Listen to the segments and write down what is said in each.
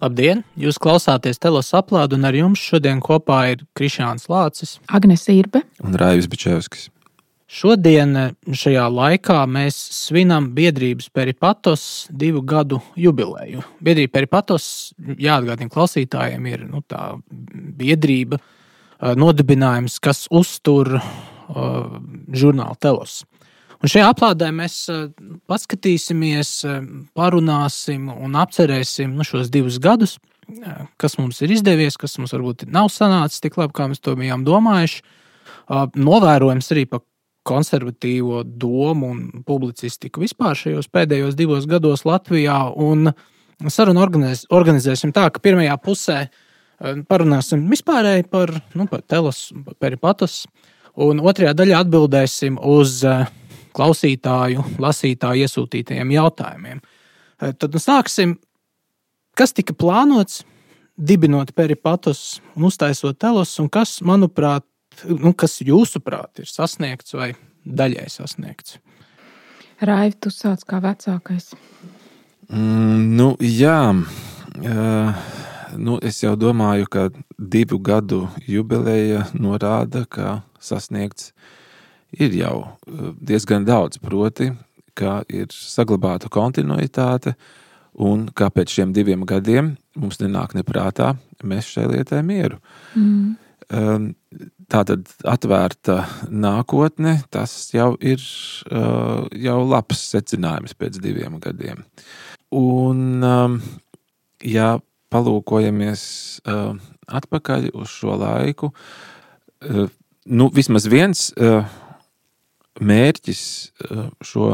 Labdien! Jūs klausāties Telos aplādu, un ar jums šodien kopā ir Krišāns Lācis, Agnēs Irbe un Raivis Bičevskis. Šodien šajā laikā mēs svinam biedrības peripatos divu gadu jubileju. Biedrība peripatos, jāatgādina klausītājiem, ir nu, tā biedrība, nodibinājums, kas uztur uh, žurnālu telos. Un šajā aplādē mēs paskatīsimies, parunāsim un apcerēsim nu, šos divus gadus, kas mums ir izdevies, kas mums varbūt nav sanācis tik labi, kā mēs to bijām domājuši. Novērojams arī par konservatīvo domu un publicistiku vispār šajos pēdējos divos gados Latvijā. Un sarunu organizēs, organizēsim tā, ka pirmajā pusē parunāsim vispārēji par, nu, par telos, par peripatus, un otrajā daļā atbildēsim uz uh, klausītāju, lasītāju iesūtītajiem jautājumiem. Eh, tad nu sāksim, kas tika plānots, dibinot peripatus un uztaisot telos, un kas, manuprāt, nu, kas jūsuprāt ir sasniegts vai daļai sasniegts? Raivi, tu sāc kā vecākais. Mm, nu, jā, uh, nu, es jau domāju, ka divu gadu jubileja norāda, ka sasniegts uh, ir jau eh, diezgan daudz. Proti, ka ir saglabāta kontinuitāte, un kā pēc šiem diviem gadiem mums nenāk neprātā mēs šai lietai mieru. Mm. Tā tad atvērta nākotne, tas jau ir eh, jau labs secinājums pēc diviem gadiem. Un, ja palūkojamies eh, atpakaļ uz šo laiku, nu, vismaz viens mērķis eh, šo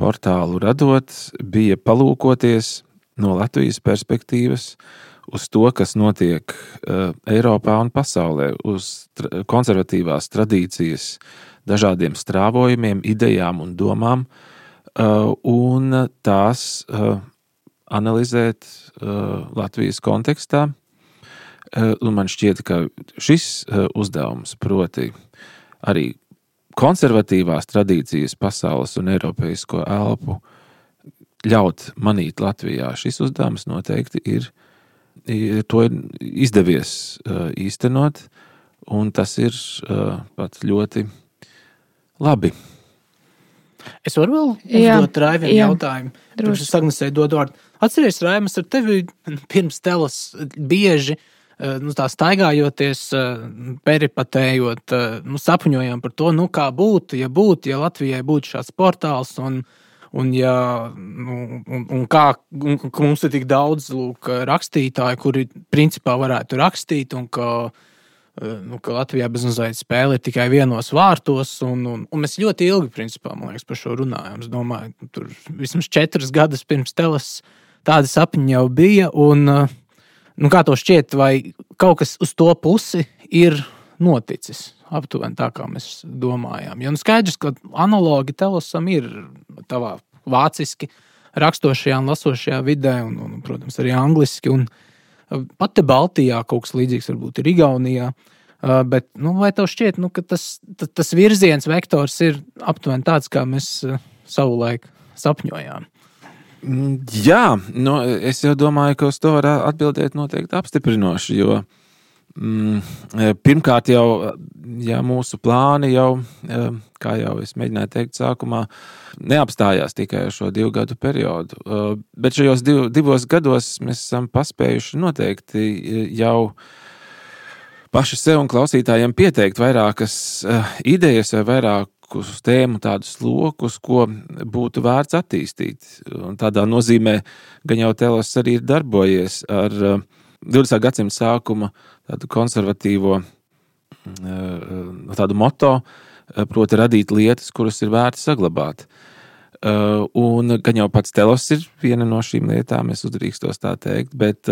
portālu radot bija palūkoties no Latvijas perspektīvas uz to, kas notiek uh, Eiropā un pasaulē, uz konservatīvās tradīcijas, dažādiem strāvojumiem, idejām un domām, uh, un tās analizēt Latvijas kontekstā. Un man šķiet, ka šis uzdevums, proti, arī konservatīvās tradīcijas, pasaules un eiropeisko elpu ļaut manīt Latvijā. Šis uzdevums noteikti ir, ir to ir izdevies uh, īstenot, un tas ir uh, pat ļoti labi. Es varu vēl uzdot Raivim jautājumu. Pirms es Agnesei dodu vārdu. Atceries, Raimas, ar tevi pirms telas bieži uh, nu, tā staigājoties, eh, peripatējot, eh, nu, sapņojam par to, nu, kā būtu, ja būtu, ja Latvijai būtu šāds portāls. Un, Un, ja, nu, un, un kā un, mums ir tik daudz lūk, rakstītāju, kuri principā varētu rakstīt, un ka, nu, ka Latvijā bezmazliet spēle ir tikai vienos vārtos, un, un, un mēs ļoti ilgi principā, liekas, par šo runājam. Es domāju, tur vismaz četras gadus pirms teles tādi sapņi jau bija. Un, uh, Nu, kā to šķiet, vai kaut kas uz to pusi ir noticis? Aptuveni tā, kā mēs domājām. Jo nu, skaidrs, ka analogi telosam ir tavā vāciski rakstošajā un lasošajā vidē, un, un protams, arī angliski. Un pat te Baltijā kaut kas līdzīgs varbūt ir Igaunijā. Bet nu, vai tev šķiet, nu, ka tas, tas virziens, vektors ir aptuveni tāds, kā mēs savulaik sapņojām? Jā, nu, es jau domāju, ka uz to var atbildēt noteikti apstiprinoši. Jo mm, pirmkārt, jau ja mūsu plāni jau, e, kā jau es mēģināju teikt, sākumā neapstājās tikai uz šo divu gadu periodu. E, bet šajos div, divos gados mēs esam paspējuši noteikti jau paši sev un klausītājiem pieteikt vairākas idejas vai vairāk vairākus tēmu tādus lokus, ko būtu vērts attīstīt. Un tādā nozīmē gan jau Telos arī ir darbojies ar 20. Uh, gadsimta sākuma tādu konservatīvo uh, tādu moto, uh, proti radīt lietas, kuras ir vērts saglabāt. Un gan jau pats Telos ir viena no šīm lietām, es uzdrīkstos tā teikt, bet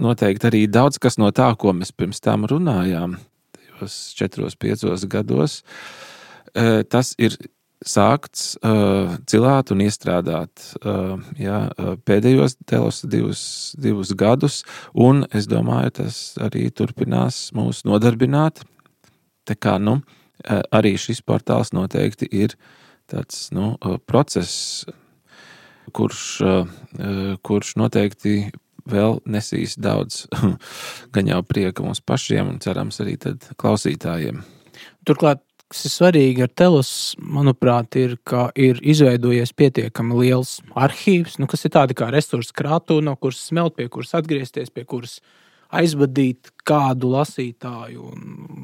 noteikti arī daudz kas no tā, ko mēs pirms tam runājām, tajos četros, piecos gados, Eh, tas ir sākts uh, cilāt un iestrādāt uh, jā, pēdējos telos divus, divus gadus, un es domāju, tas arī turpinās mūs nodarbināt. Tā kā nu, arī šis portāls noteikti ir tāds nu, process, kurš, kurš noteikti vēl nesīs daudz gan jau prieka mums pašiem, un cerams arī klausītājiem. Turklāt, kas ir svarīgi ar telus, manuprāt, ir, ka ir izveidojies pietiekami liels arhīvs, nu, kas ir tādi kā resursu krātuve, no kuras smelt, pie kuras atgriezties, pie kuras aizvadīt kādu lasītāju,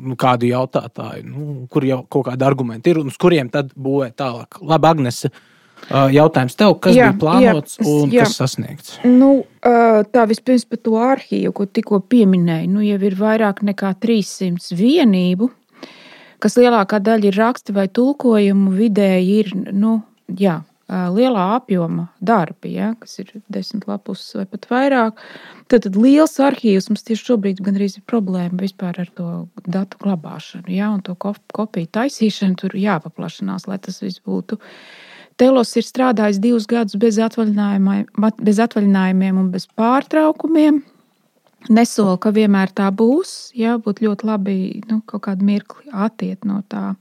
nu, kādu jautātāju, nu, kur jau kaut kādi argumenti ir un uz kuriem tad būvēt tālāk. Labi, Agnese, Jautājums tev, kas jā, bija plānots jā, un jā. kas sasniegts? Nu, tā vispirms par to arhīvu, ko tikko pieminēju. Nu, jau ir vairāk nekā 300 vienību, kas lielākā daļa ir raksti vai tulkojumu. Vidēji ir nu, jā, lielā apjoma darbi, ja, kas ir desmit lapus vai pat vairāk. Tad, tad liels arhīvs mums tieši šobrīd gandrīz ir problēma vispār ar to datu glabāšanu, ja, un to kopiju taisīšanu. Tur jāpaplašinās, lai tas viss būtu Telos ir strādājis divus gadus bez, bez atvaļinājumiem un bez pārtraukumiem. Nesolu, ka vienmēr tā būs. Jā, būtu ļoti labi nu, kaut kādu mirkli attiekt no tā.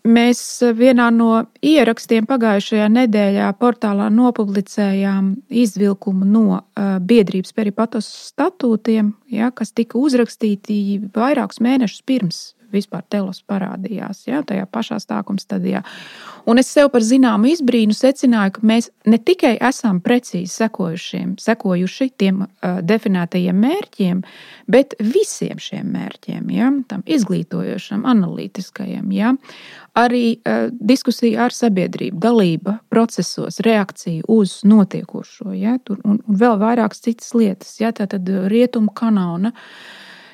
Mēs vienā no ierakstiem pagājušajā nedēļā portālā nopublicējām izvilkumu no uh, biedrības peripatos statūtiem, ja, kas tika uzrakstīti vairākus mēnešus pirms vispār telos parādījās ja, tajā pašā stākuma stadijā. Un es sev par zināmu izbrīnu secināju, ka mēs ne tikai esam precīzi sekojuši tiem uh, definētajiem mērķiem, bet visiem šiem mērķiem, ja, tam izglītojošam, analītiskajam, ja, arī uh, diskusija ar sabiedrību, dalība procesos, reakcija uz notiekošo, ja, tur, un, un vēl vairākas citas lietas. Ja, tā tad rietumu kanāla.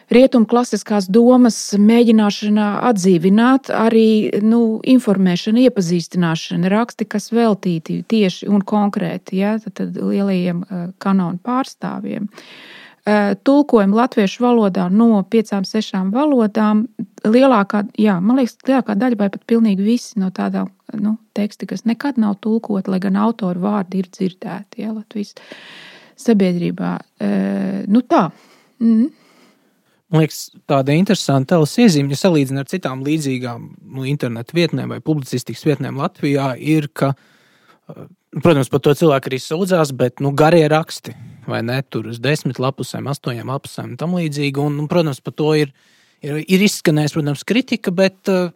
Rietumu klasiskās domas mēģināšana atdzīvināt, arī nu, informēšana, iepazīstināšana, raksti, kas veltīti tieši un konkrēti ja, tad, tad lielajiem eh, kanonu pārstāvjiem. Eh, tulkojumi latviešu valodā no piecām, sešām valodām. Lielākā, jā, man liekas, lielākā daļa, vai pat pilnīgi visi no tādām nu, tekstiem, kas nekad nav tulkoti, lai gan autoru vārdi ir dzirdēti ja, Latvijas sabiedrībā. E, nu tā. Mm. Man liekas, tāda interesanta telas iezīme, ja salīdzina ar citām līdzīgām nu, internetu vietnēm vai publicistikas vietnēm Latvijā, ir, ka, eh, protams, par to cilvēku arī sūdzās, bet nu, garie raksti, vai ne, tur uz desmit lapusēm, astoņām lapusēm un tam līdzīgi. Un, un, protams, par to ir, ir, ir izskanējis, protams, kritika, bet, eh,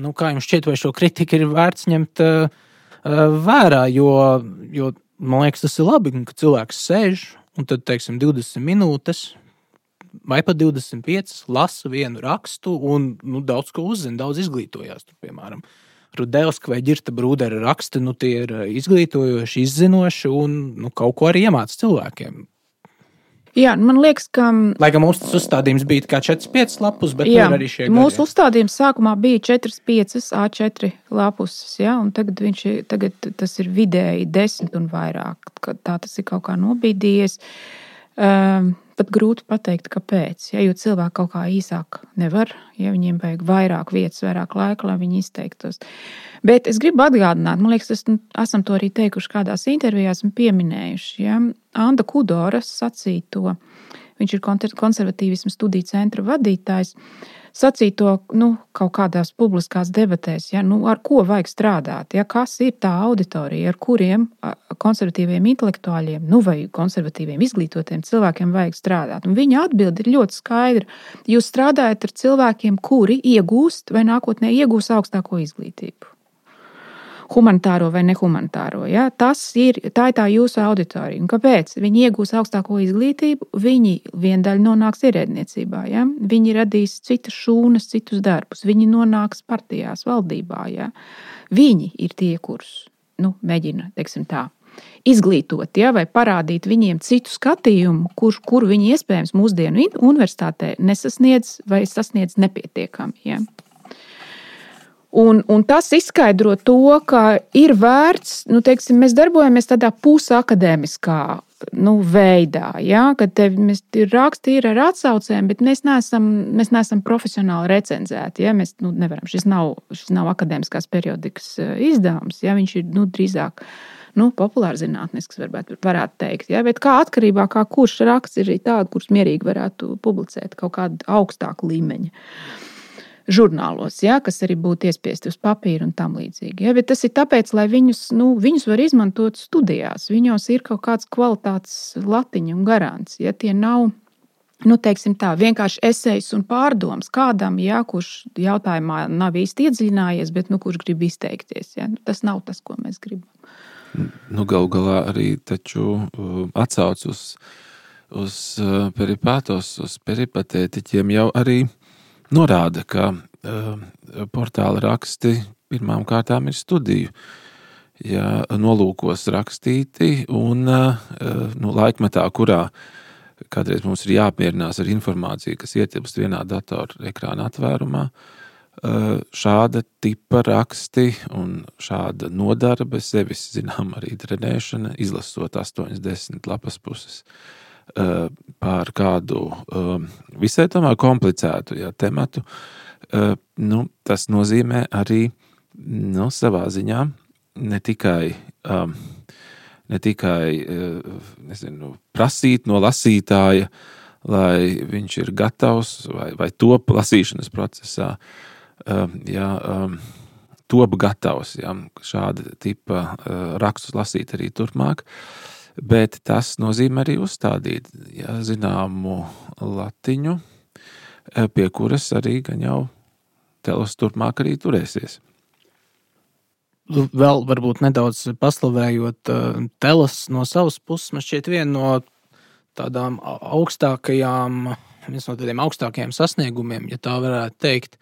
nu, kā jums šķiet, vai šo kritiku ir vērts ņemt uh, vērā, jo, jo man liekas, tas ir labi, ka cilvēks sēž un tad, teiksim, 20 minūtes vai pat 25, lasa vienu rakstu un nu, daudz ko uzzina, daudz izglītojās. Tur, piemēram, Rudēlska vai Girta Brūdera raksti nu, ir eh, izglītojoši, izzinoši un nu, kaut ko arī iemāca cilvēkiem. Jā, man liekas, ka. Lai gan mūsu uzstādījums bija tikai 4-5 lapus, bet jā, arī šie. Mūsu uzstādījums sākumā bija 4-5 A4 lapus, ja, un tagad, viņš, tagad tas ir vidēji 10 un vairāk. Tā tas ir kaut kā nobīdījies. Um, pat grūti pateikt, kāpēc. Ja, jo cilvēki kaut kā īsāk nevar, ja viņiem vajag vairāk vietas, vairāk laika, lai viņi izteiktos. Bet es gribu atgādināt, man liekas, es, esam to arī teikuši kādās intervijās un pieminējuši. Ja. Anna Kudora sacīja to. Viņš ir konservatīvismu studiju centra vadītājs. Uh, sacīt to nu, kaut kādās publiskās debatēs, ja, nu, ar ko vajag strādāt, ja, kas ir tā auditorija, ar kuriem konservatīviem intelektuāļiem nu, vai konservatīviem izglītotiem cilvēkiem vajag strādāt. Un viņa atbilde ir ļoti skaidra. Jūs strādājat ar cilvēkiem, kuri iegūst vai nākotnē iegūs augstāko izglītību humanitāro vai nehumanitāro. Ja? Tas ir tā, ir tā jūsu auditorija. Un kāpēc? Viņi iegūs augstāko izglītību, viņi viendaļa nonāks ierēdniecībā, ja? viņi radīs citas šūnas, citus darbus, viņi nonāks partijās, valdībā. Ja? Viņi ir tie, kurus nu, mēģina, teiksim tā, izglītot, ja, vai parādīt viņiem citu skatījumu, kur, kuru viņi iespējams mūsdienu universitātē nesasniedz vai sasniedz nepietiekami. Ja. Un, un tas izskaidro to, ka ir vērts, nu, teiksim, mēs darbojamies tādā pusakadēmiskā nu, veidā, ja, kad tev ir raksti ir ar atsaucēm, bet mēs neesam, mēs neesam profesionāli recenzēti. Ja, mēs nu, nevaram, šis nav, šis nav akadēmiskās periodikas eh, izdevums, ja, viņš ir nu, drīzāk nu, populārs zinātnisks, varbūt, varētu teikt. Ja? Bet kā atkarībā no kurš raksts ir tāds, kurus mierīgi varētu publicēt kaut kādu augstāku līmeņu. Žurnālos, ja, kas arī būtu iespiesti uz papīra un tam līdzīgi. Ja, bet tas ir tāpēc, lai viņus, nu, viņus var izmantot studijās. Viņos ir kaut kāds kvalitātes latiņa un garants. Ja tie nav nu, tā, vienkārši esejas un pārdomas kādam, ja, kurš jautājumā nav īsti iedziļinājies, bet nu, kurš grib izteikties. Ja. Nu, tas nav tas, ko mēs gribam. Nu, Galu galā arī taču uh, atsauc uz, uz uh, peripātos, uz peripatētiķiem jau arī norāda, ka uh, portāla raksti pirmām kārtām ir studiju. Ja nolūkos rakstīti un nu, laikmetā, kurā kādreiz mums ir jāapmierinās ar informāciju, kas ietilpst vienā datora ekrāna atvērumā, šāda tipa raksti un šāda nodarbe sevis, zinām, arī trenēšana, izlasot 80 lapas puses pār kādu visai tomēr komplicētu ja, tematu, nu, tas nozīmē arī nu, savā ziņā ne tikai, ne tikai nezinu, prasīt no lasītāja, lai viņš ir gatavs vai, vai top lasīšanas procesā, ja, top gatavs ja, šāda tipa rakstus lasīt arī turpmāk, bet tas nozīmē arī uzstādīt ja, zināmu latiņu, pie kuras arī gan jau telos turpmāk arī turēsies. Vēl varbūt nedaudz paslavējot uh, telas no savas puses, man šķiet viena no tādām augstākajām, viens no tādiem augstākajiem sasniegumiem, ja tā varētu teikt,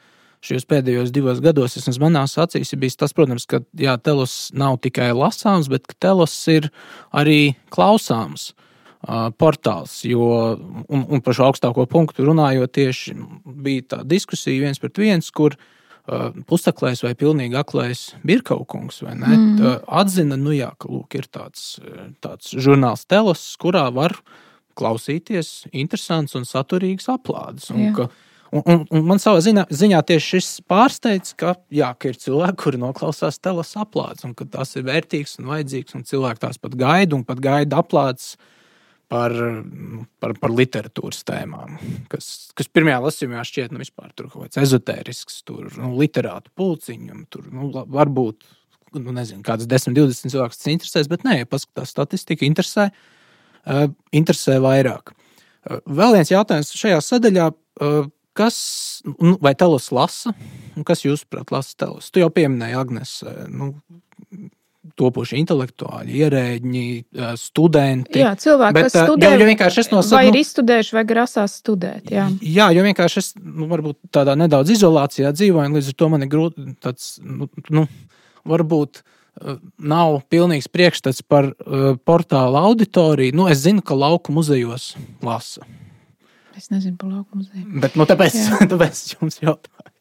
šajos pēdējos divos gados, vismaz manās acīs, ir bijis tas, protams, ka jā, telos nav tikai lasāms, bet telos ir arī klausāms uh, portāls. Jo, un, un par šo augstāko punktu runājot, tieši bija tā diskusija viens pret viens, kur uh, pusaklais vai pilnīgi aklais Birkaukungs mm. atzina, nu jā, ka lūk, ir tāds, tāds žurnāls telos, kurā var klausīties interesants un saturīgs aplādes. Un, ka, Un, un, un man savā ziņā, ziņā tieši šis pārsteidz, ka, jā, ka ir cilvēki, kuri noklausās telas aplādes, un ka tas ir vērtīgs un vajadzīgs, un cilvēki tās pat gaida, un pat gaida aplādes par, par, par literatūras tēmām, kas, kas pirmajā lasījumā šķiet nu, vispār tur kaut kāds ezotērisks, tur nu, literātu pulciņš, tur nu, varbūt nu, nezinu, kāds 10, 20 cilvēks tas interesēs, bet nē, paskatās statistika, interesē, uh, interesē vairāk. Uh, vēl viens jautājums šajā sadaļā. Uh, Kas, nu, vai telos lasa? Kas jūsuprāt, lasa telos? Tu jau pieminēji, Agnēs, nu, topoši intelektuāļi, ierēģi, studenti. Jā, cilvēki, bet, kas studē, jo, jo vienkārši es no savas. Vai ir izstudējuši, vai grasās studēt. Jā, jā jo vienkārši es nu, varbūt tādā nedaudz izolācijā dzīvoju, līdz ar to man ir grūti tāds, nu, nu varbūt. Nav pilnīgs priekšstats par uh, portāla auditoriju. Nu, es zinu, ka lauku muzejos lasa. Es nezinu par lauku muzeju. Bet, nu, tāpēc, tāpēc jums jautāju.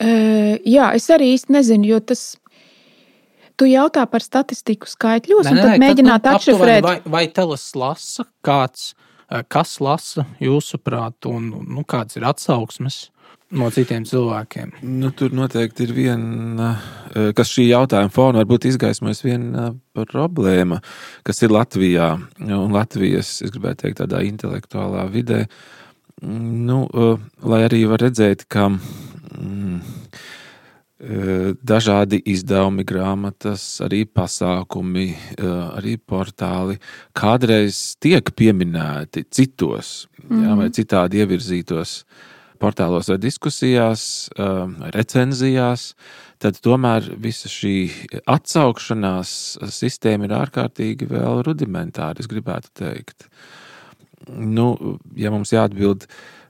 Uh, jā, es arī īsti nezinu, jo tas Tu jautā par statistiku skaitļos, nē, un tad mēģināt nu, atšifrēt. Vai, vai telas lasa kāds, eh, kas lasa jūsuprāt, un nu, kāds ir atsauksmes? No citiem cilvēkiem. Nu, tur noteikti ir viena, eh, kas šī jautājuma fona varbūt izgaismojas viena problēma, kas ir Latvijā un Latvijas, es gribētu teikt, tādā intelektuālā vidē. Nu, eh, lai arī var redzēt, ka mm, dažādi izdevumi, grāmatas, arī pasākumi, arī portāli kādreiz tiek pieminēti citos mm. jā, vai mhm. citādi ievirzītos portālos vai diskusijās, recenzijās, tad tomēr visa šī atsaukšanās sistēma ir ārkārtīgi vēl rudimentāra, es gribētu teikt. Nu, ja mums jāatbild, uh,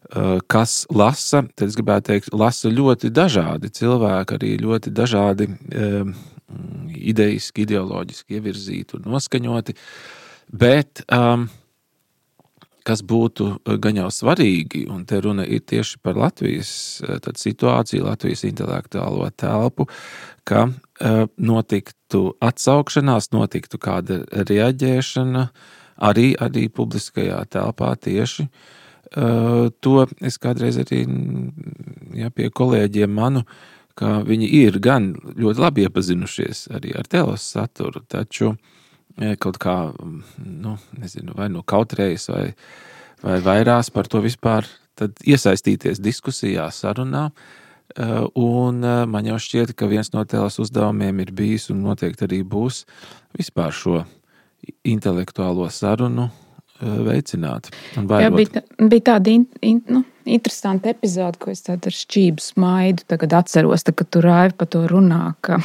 kas lasa, tad es gribētu teikt, lasa ļoti dažādi cilvēki, arī ļoti dažādi um, idejiski, ideoloģiski ievirzīti un noskaņoti. Bet um, kas būtu gan jau svarīgi, un te runa ir tieši par Latvijas situāciju, Latvijas intelektuālo telpu, ka uh, notiktu atsaukšanās, notiktu kāda reaģēšana arī, arī publiskajā telpā tieši uh, Uh, to es kādreiz arī ja, pie kolēģiem manu, ka viņi ir gan ļoti labi iepazinušies arī ar telos saturu, taču kaut kā, nu, nezinu, vai nu kautrējas vai, vai vairās par to vispār iesaistīties diskusijā, sarunā. Un man jau šķiet, ka viens no tēlas uzdevumiem ir bijis un noteikti arī būs vispār šo intelektuālo sarunu veicināt. Jā, bija, bija tāda in, in, nu, interesanta epizode, ko es ar šķību smaidu atceros, tā, kad tur rāvi par to runā. Ka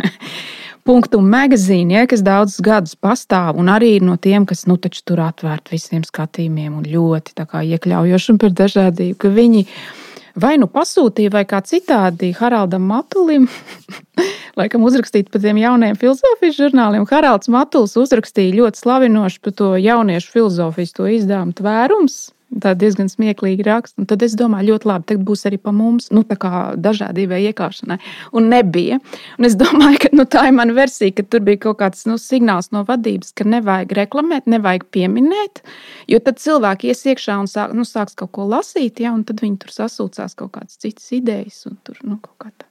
punktu magazīni, ja, kas daudzus gadus pastāv, un arī no tiem, kas nu, tur atvērti visiem skatījumiem un ļoti iekļaujoši un par dažādību, ka viņi vai nu pasūtīja, vai kā citādi Haraldam Matulim, laikam uzrakstīt par tiem jauniem filozofijas žurnāliem. Haralds Matuls uzrakstīja ļoti slavinoši par to jauniešu filozofijas izdevumu tvērums. Tā diezgan smieklīgi raksta. Un tad es domāju, ļoti labi, tagad būs arī pa mums, nu, tā kā dažādībai iekāpšanai. Un nebija. Un es domāju, ka nu, tā ir mana versija, ka tur bija kaut kāds nu, signāls no vadības, ka nevajag reklamēt, nevajag pieminēt. Jo tad cilvēki ies iekšā un sāk, nu, sāks kaut ko lasīt, ja, un tad viņi tur sasūcās kaut kādas citas idejas. Tur, nu, kaut kā tā.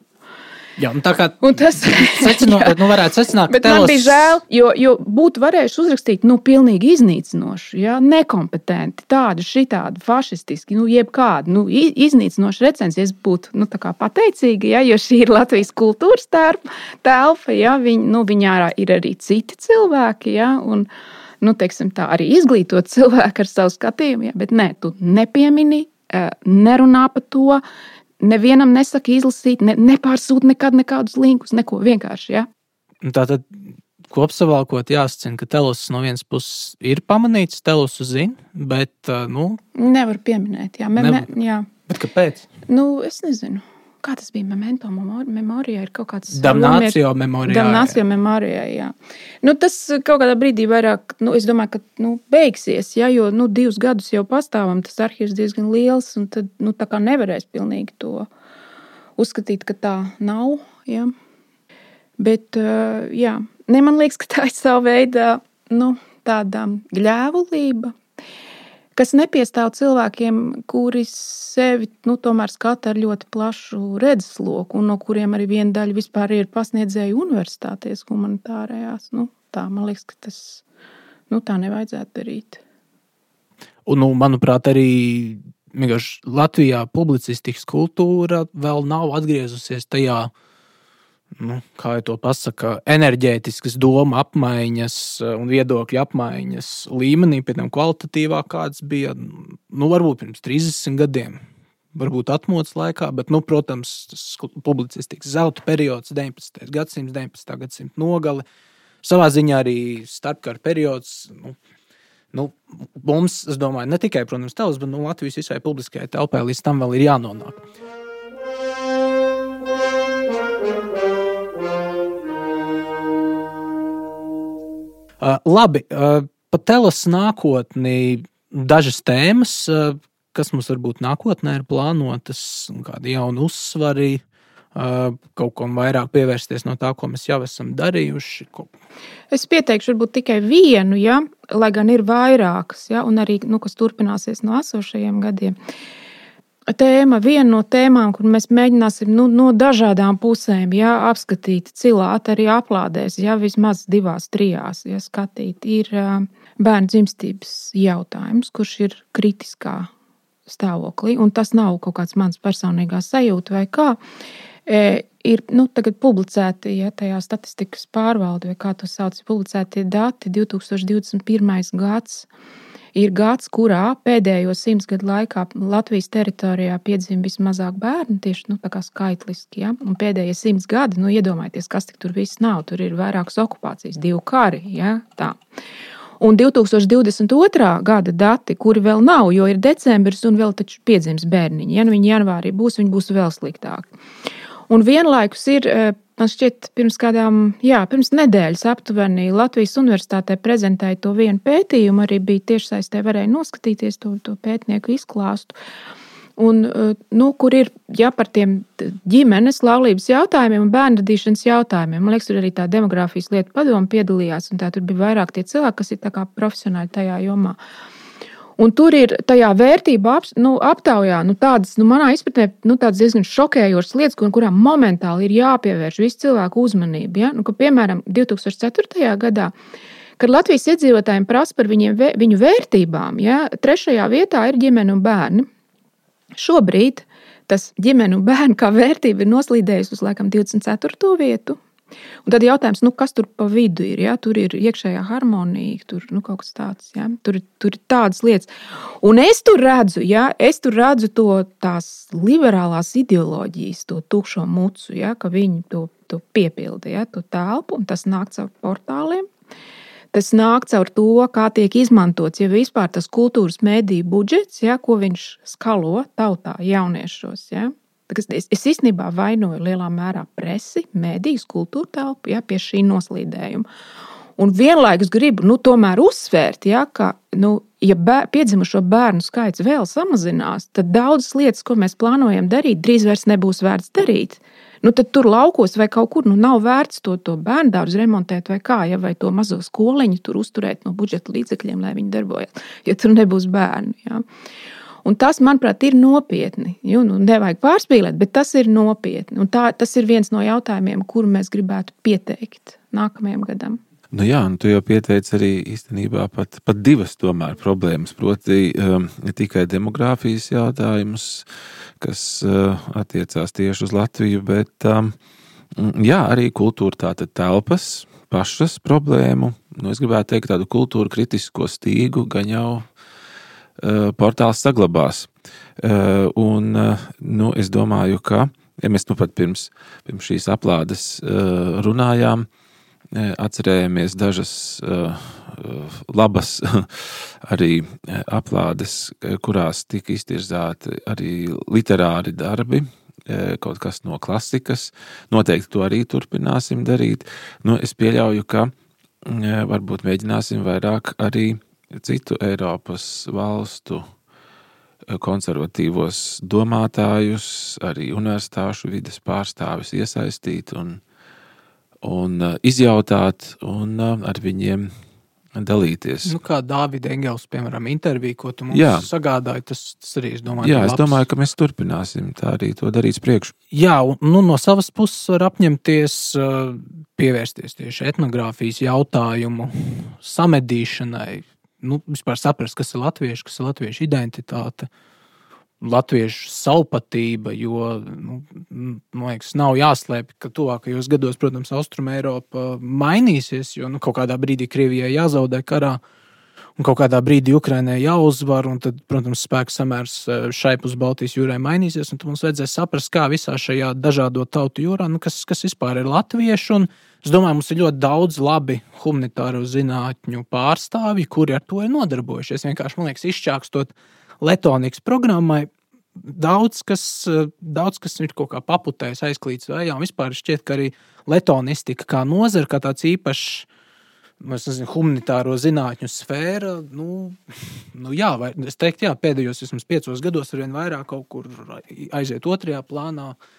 Jā, tā kā tas secino, nu, varētu secināt, ka telos... man bija žēl, jo, jo būtu varējuši uzrakstīt, nu, pilnīgi iznīcinoši, ja, nekompetenti, tādi, šitādi, fašistiski, nu, jebkādi, nu, iznīcinoši recenzijas būtu, nu, pateicīgi, ja, jo šī ir Latvijas kultūras telpa, ja, viņi, nu, viņā ir arī citi cilvēki, ja, un, nu, teiksim tā, arī izglītot cilvēku ar savu skatījumu, ja, bet nē, tu nepiemini, nerunā par to, nevienam nesaka izlasīt, ne, nepārsūta nekad nekādus linkus, neko vienkārši. Ja? Tā tad kopsavilkot, jāsacina, ka Telus no vienas puses ir pamanīts, Telus zina, bet. Nu, Nevar pieminēt, jā. Me, nevar. Me, jā. Bet kāpēc? Nu, es nezinu kā tas bija memento memorijā, ir kaut kāds damnācio memorijā. Damnācio memorijā, jā. Nu, tas kaut kādā brīdī vairāk, nu, es domāju, ka nu, beigsies, ja, jo nu, divus gadus jau pastāvam, tas arhīvs diezgan liels, un tad nu, tā kā nevarēs pilnīgi to uzskatīt, ka tā nav. Ja. Bet, jā, ne, man liekas, ka tā ir sava veida nu, tāda gļēvulība, kas nepiestāv cilvēkiem, kuri sevi nu, tomēr skata ar ļoti plašu redzesloku, un no kuriem arī viena daļa vispār ir pasniedzēju universitātēs, humanitārajās. Nu, tā man liekas, ka tas nu, tā nevajadzētu darīt. Un, nu, manuprāt, arī Latvijā publicistikas kultūra vēl nav atgriezusies tajā nu, kā jau to pasaka, enerģētiskas doma apmaiņas eh, un viedokļu apmaiņas līmenī, pēc tam kvalitatīvā, kāds bija nu, varbūt pirms 30 gadiem. Varbūt atmodas laikā, bet, nu, protams, tas publicistikas zelta periods, 19. gadsimts, 19. gadsimta nogale. Savā ziņā arī starpkara periods. Nu, nu, mums, es domāju, ne tikai, protams, tēls, bet nu, Latvijas visai publiskajai telpai līdz tam vēl ir jānonāk. Labi, uh, par telas nākotni dažas tēmas, uh, kas mums varbūt nākotnē ir plānotas, kādi jauni uzsvari, kaut kam vairāk pievērsties no tā, ko mēs jau esam darījuši. Es pieteikšu varbūt tikai vienu, ja, lai gan ir vairākas, ja, un arī, nu, kas turpināsies no esošajiem gadiem. Uh, tēma, viena no tēmām, kur mēs mēģināsim nu, no dažādām pusēm jā, apskatīt, cilāt, arī aplādēs, jā, vismaz divās, trijās jā, skatīt, ir bērnu dzimstības jautājums, kurš ir kritiskā stāvoklī. Un tas nav kaut kāds mans personīgās sajūta vai kā. Ir nu, publicēti ja, tajā statistikas pārvalde, vai kā to sauc, publicēti dati 2021. gadsimta ir gads, kurā pēdējo simts gadu laikā Latvijas teritorijā piedzima vismazāk bērnu, tieši nu, skaitliski. Ja? Un pēdējie simts gadi, nu, iedomājieties, kas tur viss nav. Tur ir vairākas okupācijas, divi kari. Ja? Tā. Un 2022. gada dati, kuri vēl nav, jo ir decembris un vēl taču piedzims bērniņi. Ja nu viņi janvārī būs, viņi būs vēl sliktāki. Un vienlaikus ir eh, Man šķiet, pirms kādām, jā, pirms nedēļas aptuveni Latvijas Universitātē prezentēja to vienu pētījumu, arī bija tiešsaistē, varēja noskatīties to, to pētnieku izklāstu. Un, eh, nu, kur ir ja, par tiem ģimenes laulības jautājumiem un bērnu radīšanas jautājumiem. Man liekas, tur arī tā demogrāfijas lieta padoma piedalījās, un tā tur bija vairāk tie cilvēki, kas ir profesionāli tajā jomā. Uh, Un tur ir tajā vērtību ap, nu, aptaujā nu, tādas, nu, manā izpratnē, nu, tādas diezgan šokējošas lietas, kur, kurām momentāli ir jāpievērš visu cilvēku uzmanību. Ja? Nu, ka, piemēram, 2004. gadā, kad Latvijas iedzīvotājiem prasa par viņiem, viņu vērtībām, ja? trešajā vietā ir ģimene un bērni. Šobrīd tas ģimene un bērnu kā vērtība ir noslīdējusi uz laikam 24. vietu. Un tad jautājums, nu, kas tur pa vidu ir? Ja? Tur ir iekšējā harmonija, tur nu, kaut kas tāds. Ja? Tur, tur ir tādas lietas. Un es tur redzu, ja? es tur redzu to tās liberālās ideoloģijas, to tukšo mucu, ja? ka viņi to, to piepilda, ja? to telpu, un tas nāk caur portāliem. Tas nāk caur to, kā tiek izmantots jau vispār tas kultūras mēdīju budžets, ja, ko viņš skalo tautā, jauniešos. Ja. Es, es īstenībā vainoju lielā mērā presi, mēdījus, kultūra telpu ja, pie šī noslīdējuma. Un vienlaikus gribu nu, tomēr uzsvērt, ja, ka, nu, ja bēr, piedzimušo bērnu skaits vēl samazinās, tad daudzas lietas, ko mēs plānojam darīt, drīz vairs nebūs vērts darīt. Nu, tad tur laukos vai kaut kur nu, nav vērts to, to bērnu dārzu remontēt, vai kā, ja, vai to mazo skoliņu tur uzturēt no budžeta līdzekļiem, lai viņi darbojas, ja tur nebūs bērni. Ja. Un tas, manuprāt, ir nopietni. Jo, nu, nevajag pārspīlēt, bet tas ir nopietni. Un tā, tas ir viens no jautājumiem, kuru mēs gribētu pieteikt nākamajam gadam. Nu jā, nu tu jau pieteici arī īstenībā pat, pat divas tomēr problēmas. Proti, um, ne tikai demogrāfijas jautājumus, kas uh, attiecās tieši uz Latviju, bet um, jā, arī kultūra tātad telpas pašas problēmu. Nu, es gribētu teikt tādu kultūru kritisko stīgu, gan jau portāls saglabās. Eh, un, eh, nu, es domāju, ka ja mēs nu pat pirms, pirms šīs aplādes runājām, atcerējāmies dažas labas arī aplādes, kurās tika iztirzāti arī literāri darbi, kaut kas no klasikas. Noteikti to arī turpināsim darīt. Nu, es pieļauju, ka varbūt mēģināsim vairāk arī citu Eiropas valstu eh, konservatīvos domātājus, arī universitāšu vidas pārstāvis iesaistīt un, un eh, izjautāt un eh, ar viņiem dalīties. Nu, kā Dāvida Engels, piemēram, intervija, ko tu mums Jā. sagādāji, tas, tas arī, es domāju, Jā, es domāju, ka mēs turpināsim tā arī to darīt priekšu. Jā, un nu, no savas puses var apņemties pievērsties tieši etnogrāfijas jautājumu samedīšanai, nu, vispār saprast, kas ir latvieši, kas ir latviešu identitāte. Latviešu savpatība, jo nu, man liekas, nav jāslēpj, ka tuvākajos gados, protams, Austrum Eiropa mainīsies, jo nu, kaut kādā brīdī Krievijai jāzaudē karā, un kaut kādā brīdī Ukrainai jāuzvar, un tad, protams, spēku samērs eh, šai pus Baltijas jūrai mainīsies, un mums vajadzēs saprast, kā visā šajā dažādo tautu jūrā, nu, kas, kas vispār ir latvieši. Un, Es domāju, mums ir ļoti daudz labi humanitāro zinātņu pārstāvji, kuri ar to ir nodarbojušies. Vienkārši, man liekas, izčākstot Latvijas programmai, daudz kas, daudz kas ir kaut kā paputējis, aizklīts vējā. Vispār šķiet, ka arī letonistika kā nozara, kā tāds īpašs. Nezinu, humanitāro zinātņu sfēra. Nu, nu jā, vai, es teiktu, jā, pēdējos vismaz piecos gados ar vien vairāk kaut kur aiziet otrajā plānā. Uh,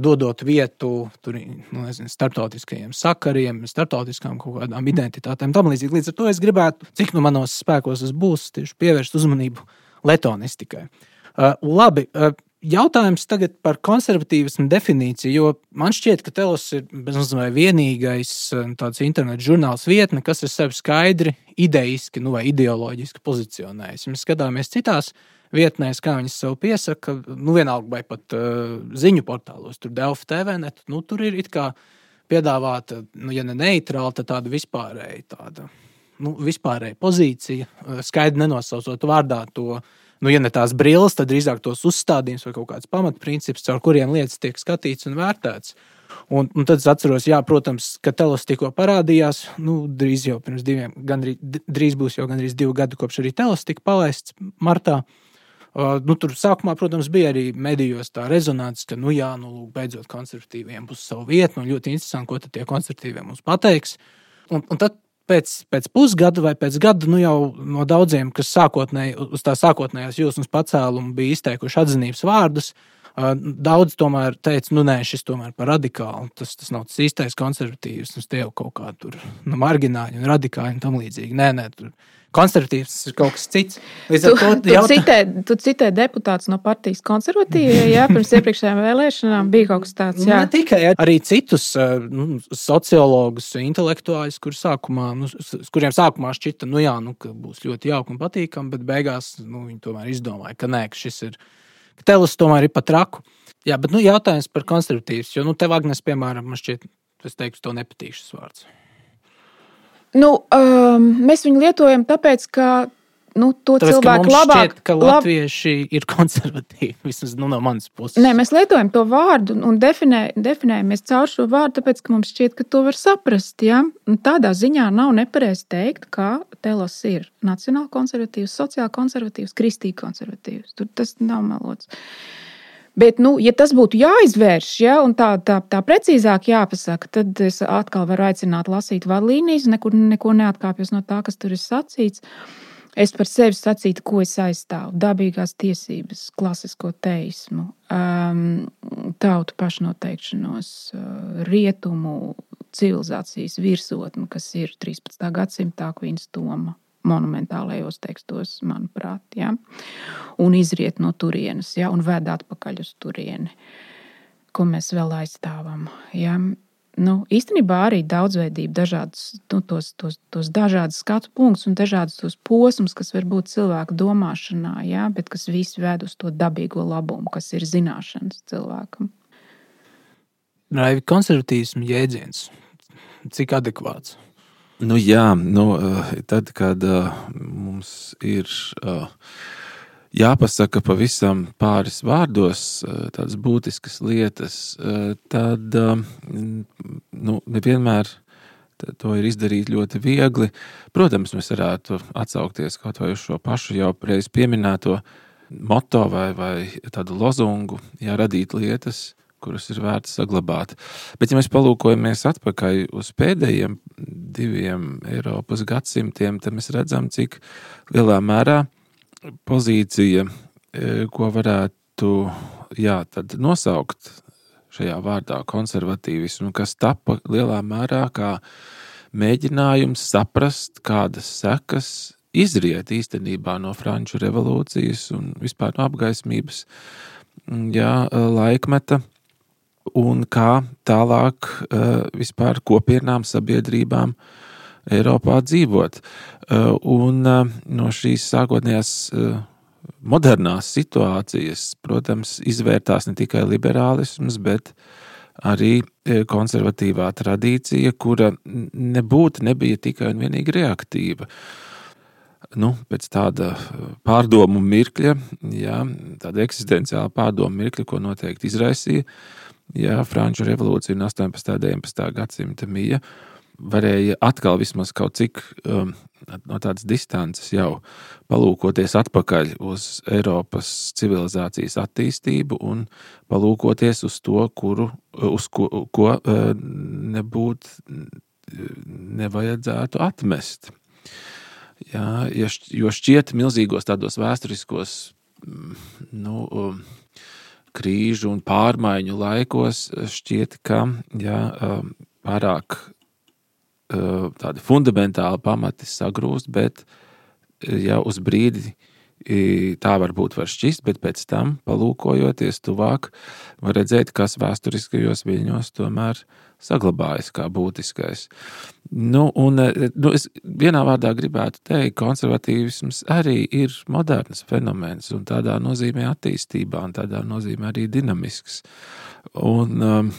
dodot vietu tur, nu, nezinu, starptautiskajiem sakariem, starptautiskām kaut kādām identitātēm. Tam līdzīgi. Līdz ar to es gribētu, cik nu manos spēkos tas būs, tieši pievērst uzmanību letonistikai. Uh, labi, uh, jautājums tagad par konservatīvismu definīciju, jo man šķiet, ka Telos ir bezmazliet vienīgais tāds interneta žurnāls vietne, kas ir sevi skaidri, idejiski nu, vai ideoloģiski pozicionējis. Mēs skatāmies citās vietnēs, kā viņas sev piesaka, nu, vienalga vai pat uh, ziņu portālos, tur Delfa TV, net, nu, tur ir it kā piedāvāta, nu, ja ne neitrāla, tad tāda vispārēja, tāda, nu, vispārēja pozīcija, uh, skaidri nenosaucot vārdā to. Nu, ja ne tās brilles, tad drīzāk tos uzstādījums vai kaut kāds pamatprincips, caur kuriem lietas tiek skatīts un vērtēts. Un, un tad es atceros, jā, protams, ka telos tikko parādījās. Nu, drīz jau pirms diviem, gandrīz, drīz būs jau gandrīz divi gadi, kopš arī telos tika palaists martā. Uh, nu, tur sākumā, protams, bija arī medijos tā rezonance, ka, nu, jā, nu, lūk, beidzot, konservatīviem būs savu vietu. Nu, ļoti interesanti, ko tie konservatīvie mums pateiks. Un, un tad pēc, pēc pusgada vai pēc gada, nu, jau no daudziem, kas sākotnēji uz tā sākotnējās jūtas pacēluma bija izteikuši atzinības vārdus, Daudz tomēr teica, nu, nē, šis tomēr par radikālu. Tas, tas nav tas īstais konservatīvs. Tas jau kaut kā tur nu, margināli un radikāli un tam līdzīgi. Nē, nē, tur konservatīvs ir kaut kas cits. Līdz tu, to, tu, citē, tu citē deputāts no partijas konservatīvajā, jā, pirms iepriekšējām vēlēšanām bija kaut kas tāds. Jā. Ne tikai arī citus eh, nu, sociologus, intelektuāļus, kur sākumā, nu, kuriem sākumā šķita, nu jā, nu, ka būs ļoti jauki un patīkami, bet beigās nu, viņi tomēr izdomāja, ka nē, ka šis ir ka telis tomēr ir pat traku. Jā, bet nu, jautājums par konservatīvs, jo nu, tev, Agnēs, piemēram, man šķiet, es teiktu, to nepatīk šis vārds. Nu, um, mēs viņu lietojam tāpēc, ka nu, to Tāpēc, cilvēku labāk. Šķiet, ka latvieši lab... ir konservatīvi, vismaz nu, no manas puses. Nē, mēs lietojam to vārdu un definē, definējamies caur šo vārdu, tāpēc, ka mums šķiet, ka to var saprast. Ja? Un tādā ziņā nav nepareizi teikt, ka telos ir nacionāli konservatīvs, sociāli konservatīvs, kristīgi konservatīvs. Tur tas nav melots. Bet, nu, ja tas būtu jāizvērš, ja, tā, tā, tā precīzāk jāpasaka, tad es atkal varu aicināt lasīt vadlīnijas, nekur neko neatkāpjos no tā, kas tur ir sacīts. Es par sevi sacītu, ko es aizstāvu. Dabīgās tiesības, klasisko teismu, um, tautu pašnoteikšanos, uh, rietumu civilizācijas virsotni, kas ir 13. gadsimta Akvīnas Toma monumentālajos tekstos, manuprāt, ja? un izriet no turienes, ja? un ved atpakaļ uz turieni, ko mēs vēl aizstāvam. Ja? nu, īstenībā arī daudzveidība, dažādas, nu, tos, tos, tos dažādas skatu punktus un dažādas tos posmus, kas var būt cilvēka domāšanā, jā, bet kas visi ved uz to dabīgo labumu, kas ir zināšanas cilvēkam. Raivi konservatīvismu jēdziens, cik adekvāts? Nu, jā, nu, eh, tad, kad uh, mums ir uh, jāpasaka pavisam pāris vārdos eh, tādas būtiskas lietas, eh, tad eh, nu, nevienmēr to ir izdarīt ļoti viegli. Protams, mēs varētu atsaukties kaut vai uz šo pašu jau reiz pieminēto moto vai, vai tādu lozungu, ja radīt lietas, kuras ir vērts saglabāt. Bet, ja mēs palūkojamies atpakaļ uz pēdējiem diviem Eiropas gadsimtiem, tad mēs redzam, cik lielā mērā pozīcija, e, ko varētu jā, nosaukt šajā vārdā konservatīvismu, kas tapa lielā mērā kā mēģinājums saprast, kādas sekas izriet īstenībā no Franču revolūcijas un vispār no apgaismības jā, laikmeta, un kā tālāk e, vispār kopienām, sabiedrībām Eiropā dzīvot. Uh, un uh, no šīs sākotnējās uh, modernās situācijas, protams, izvērtās ne tikai liberālisms, bet arī konservatīvā tradīcija, kura nebūtu nebija tikai un vienīgi reaktīva. Nu, pēc tāda pārdomu mirkļa, jā, tāda eksistenciāla pārdomu mirkļa, ko noteikti izraisīja jā, Franču revolūcija un 18. un 19. gadsimta mija, varēja atkal vismaz kaut cik um, no tādas distances jau palūkoties atpakaļ uz Eiropas civilizācijas attīstību un palūkoties uz to, kuru, uz ko, ko uh, nebūtu nevajadzētu atmest. Jā, jo šķiet, milzīgos tādos vēsturiskos mm, nu, um, krīžu un pārmaiņu laikos, šķiet, ka jā, um, pārāk Eh, tādi fundamentāli pamati sagrūst, bet eh, jau uz brīdi tā varbūt var šķist, bet pēc tam, palūkojoties tuvāk, var redzēt, kas vēsturiskajos viļņos tomēr saglabājas kā būtiskais. Nu, un, eh, nu, es vienā vārdā gribētu teikt, ka konservatīvisms arī ir moderns fenomens un tādā nozīmē attīstībā, un tādā nozīmē arī dinamisks. Un, um,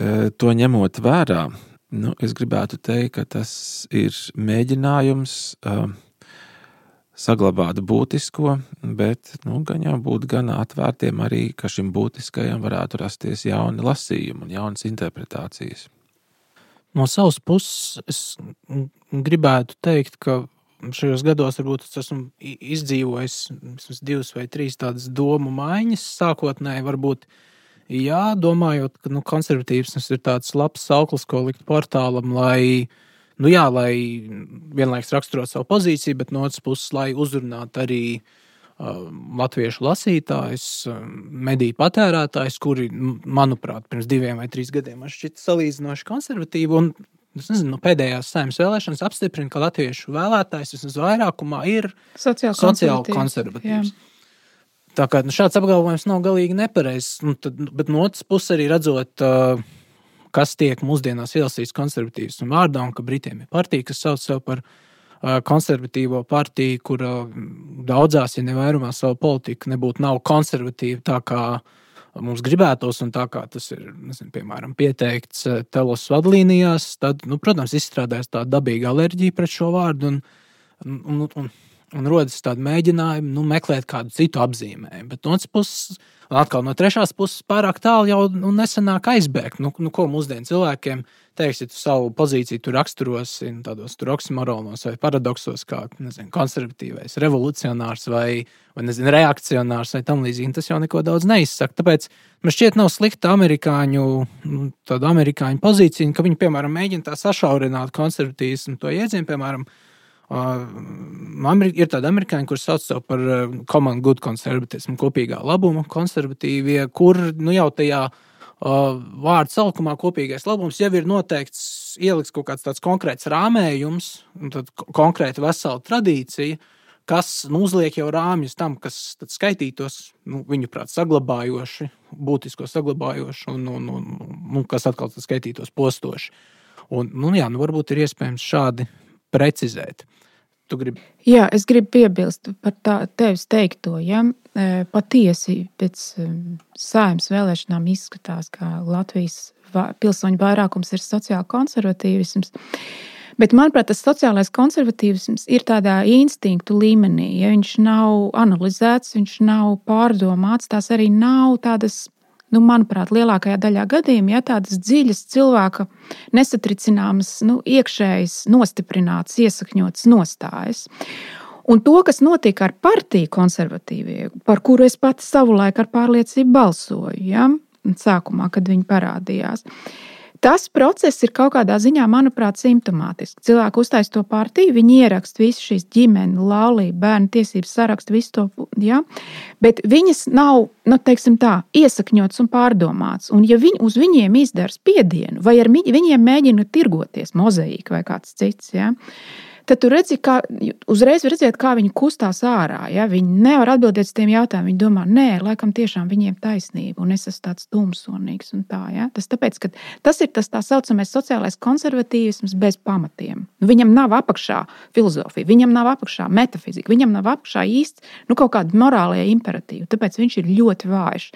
to ņemot vērā, Nu, es gribētu teikt, ka tas ir mēģinājums uh, saglabāt būtisko, bet nu, gan jau būt gan atvērtiem arī, ka šim būtiskajam varētu rasties jauni lasījumi un jaunas interpretācijas. No savas puses, es gribētu teikt, ka šajos gados varbūt es esmu izdzīvojis divas vai trīs tādas domu maiņas. Sākotnēji varbūt uh, Jā, domājot, ka nu, konservatīvs ir tāds labs sauklis, ko likt portālam, lai, nu, jā, lai vienlaikus raksturot savu pozīciju, bet no otras puses, lai uzrunātu arī uh, latviešu lasītājus, uh, mediju patērētājus, kuri, manuprāt, pirms diviem vai trīs gadiem šķita salīdzinoši konservatīvi. Un, es nezinu, nu, pēdējās saimnes vēlēšanas apstiprina, ka latviešu vēlētājs vismaz vairākumā ir sociāli konservatīvs. konservatīvs. Tā kā nu, šāds apgalvojums nav galīgi nepareizs. Nu, tad, bet no otras puses, arī redzot, uh, kas tiek mūsdienās ielasīts konservatīvas vārdā, un ka Britiem ir partija, kas sauc sevi par konservatīvo partiju, kur daudzās, ja ne vairumā savu politiku nebūtu nav konservatīva tā kā mums gribētos, un tā kā tas ir, nezinu, piemēram, pieteikts telos vadlīnijās, tad, nu, protams, izstrādājas tā dabīga alerģija pret šo vārdu, un, un, un, un rodas tādi mēģinājumi nu, meklēt kādu citu apzīmējumu. Bet no otras puses, atkal no trešās puses, pārāk tālu jau nu, nesenāk aizbēgt. Nu, nu, ko mūsdienu cilvēkiem teiks, ja tu savu pozīciju tur raksturosi tādos tur oksimoronos vai paradoksos, kā nezinu, konservatīvais, revolucionārs vai, vai nezinu, reakcionārs vai tam līdzīgi. Tas jau neko daudz neizsaka. Tāpēc man šķiet, nav slikta amerikāņu, nu, amerikāņu pozīcija, ka viņi, piemēram, mēģina tā sašaurināt konservatīvismu to iedzienu, piemēram, Ir tādi amerikāņi, kurus sauc par common good konservatismu, kopīgā labuma konservatīvie, kur nu, jau tajā vārdu salkumā kopīgais labums jau ir noteikts, ielikts kaut kāds tāds konkrēts rāmējums, konkrēta vesela tradīcija, kas nu, uzliek jau rāmjus tam, kas skaitītos, nu, viņuprāt, saglabājoši, būtisko saglabājoši, un, un, un, un kas atkal skaitītos postoši. Un, nu, jā, nu, varbūt ir iespējams šādi precizēt. Jā, es gribu piebilst par tā, tevis teikto. Ja? E, patiesi pēc e, saimnes vēlēšanām izskatās, ka Latvijas pilsoņu vairākums ir sociāli konservatīvisms. Bet, manuprāt, tas sociālais konservatīvisms ir tādā instinktu līmenī. Ja viņš nav analizēts, viņš nav pārdomāts, tās arī nav tādas nu, manuprāt, lielākajā daļā gadījumā, ja tādas dziļas cilvēka nesatricināmas, nu, iekšējas, nostiprinātas, iesakņotas nostājas. Un to, kas notika ar partiju konservatīvie, par kuru es pats savulaik ar pārliecību balsoju, ja, sākumā, kad viņi parādījās. Tas process ir kaut kādā ziņā, manuprāt, simptomātisks. Cilvēki uztaisīja to partiju, viņi ieraksta visu šīs ģimenes, laulību, bērnu tiesības sarakstu, visu to, ja? bet viņas nav, nu, teiksim tā, iesakņotas un pārdomātas. Un ja viņi uz viņiem izdara spiedienu, vai ar viņiem mēģina tirgoties, mozaīka vai kāds cits, ja? Tad tu redzi, kā uzreiz redzēt, kā viņi kustās ārā. Ja? Viņi nevar atbildēt uz tiem jautājumiem. Viņi domā, nē, laikam tiešām viņiem taisnība, un es esmu tāds tumsonīgs. Tā, ja? Tas tāpēc, tas ir tas tā saucamais sociālais konservatīvisms bez pamatiem. Nu, viņam nav apakšā filozofija, viņam nav apakšā metafizika, viņam nav apakšā īsti nu, kaut kāda morālajā imperatīva. Tāpēc viņš ir ļoti vājš.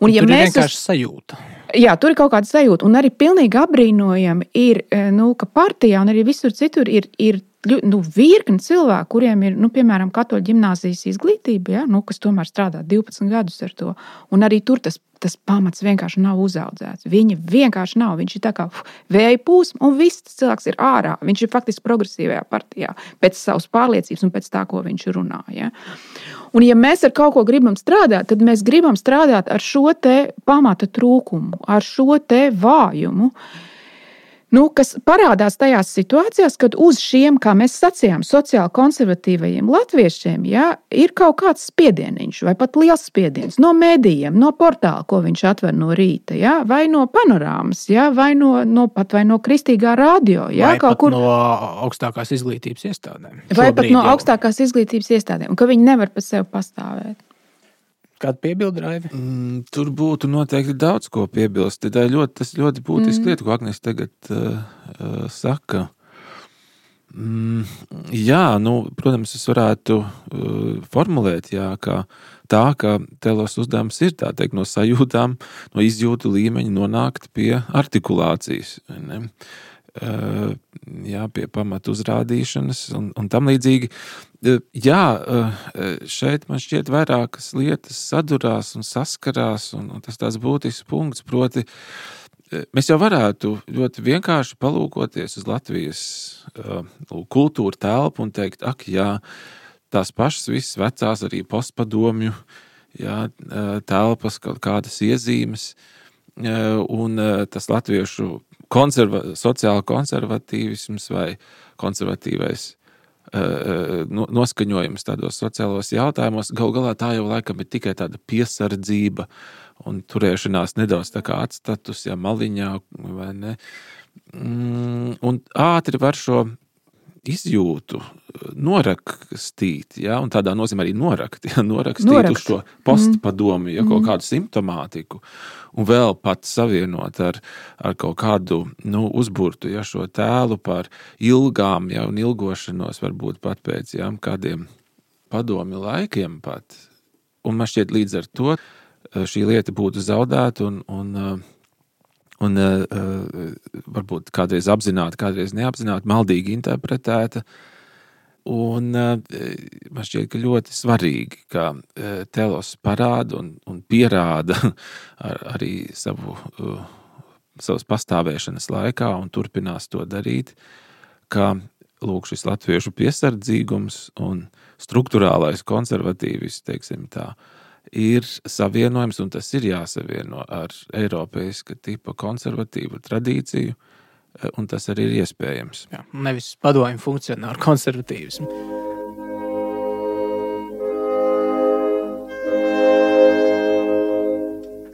Un, ja tur mēs ir vienkārši uz... sajūta. Jā, tur ir kaut kāda sajūta, un arī pilnīgi apbrīnojami ir, eh, nu, ka partijā un arī visur citur ir, ir nu, virkni cilvēku, kuriem ir, nu, piemēram, katoļu gimnāzijas izglītība, ja, nu, kas tomēr strādā 12 gadus ar to. Un arī tur tas, tas pamats vienkārši nav uzaudzēts. Viņa vienkārši nav. Viņš ir tā kā vēja pūsma, un viss tas cilvēks ir ārā. Viņš ir faktiski progresīvajā partijā pēc savas pārliecības un pēc tā, ko viņš runā. Ja. Un, ja mēs ar kaut ko gribam strādāt, tad mēs gribam strādāt ar šo pamata trūkumu, ar šo vājumu. Uh, nu, kas parādās tajās situācijās, kad uz šiem, kā mēs sacījām, sociāli konservatīvajiem latviešiem ja, ir kaut kāds spiedieniņš, vai pat liels spiediens no mēdījiem, no portāla, ko viņš atver no rīta, ja, vai no panorāmas, ja, vai no, no, pat, vai no kristīgā radio. Ja, vai kaut kur no augstākās izglītības iestādēm. Vai Šobrīd pat no jau. augstākās izglītības iestādēm, un ka viņi nevar par sevi pastāvēt. Kāda piebilda, Raivi? Mm, tur būtu noteikti daudz ko piebilst. Tā ir ļoti, ļoti būtiska mm. lieta, ko Agnēs tagad uh, uh, saka. Mm, jā, nu, protams, es varētu uh, formulēt, jā, ka tā, ka telos uzdevums ir teikt, no sajūtām, no izjūtu līmeņa nonākt pie artikulācijas. Ne? Uh, jā, pie pamatu uzrādīšanas un, un tam līdzīgi. Jā, šeit man šķiet, vairākas lietas sadurās un saskarās, un, un tas tāds būtisks punkts. Proti, mēs jau varētu ļoti vienkārši palūkoties uz Latvijas kultūra telpu un teikt, ak, jā, tās pašas visas vecās, arī postpadomju jā, telpas, kaut kādas iezīmes, un tas latviešu konserva, sociāla konservatīvisms vai konservatīvais noskaņojums tādos sociālos jautājumos. Galu galā tā jau laikam ir tikai tāda piesardzība un turēšanās nedaudz tā kā atstatus, ja maliņā vai ne. Mm, un ātri var šo izjūtu norakstīt, ja, un tādā nozīmē arī norakt, ja, norakstīt Norakt. uz šo postpadomu, ja, kaut mm. kādu simptomātiku. un vēl pat savienot ar, ar kaut kādu nu, uzburtu, ja šo tēlu par ilgām, ja un ilgošanos, varbūt pat pēc ja, kādiem padomju laikiem. Pat. Un man šķiet, līdz ar to eh, šī lieta būtu zaudēta un, un, eh, un uh, varbūt kādreiz apzināti, kādreiz neapzināti, maldīgi interpretēta. Un uh, man šķiet, ka ļoti svarīgi, ka uh, telos parāda un, un pierāda ar, arī savu, uh, savas pastāvēšanas laikā un turpinās to darīt, ka lūk, šis latviešu piesardzīgums un struktūrālais konservatīvis, teiksim tā, ir savienojams, un tas ir jāsavieno ar Eiropeiska tipa konservatīvu tradīciju, uh, un tas arī ir iespējams. Jā, nevis padomju funkcionāru konservatīvismu.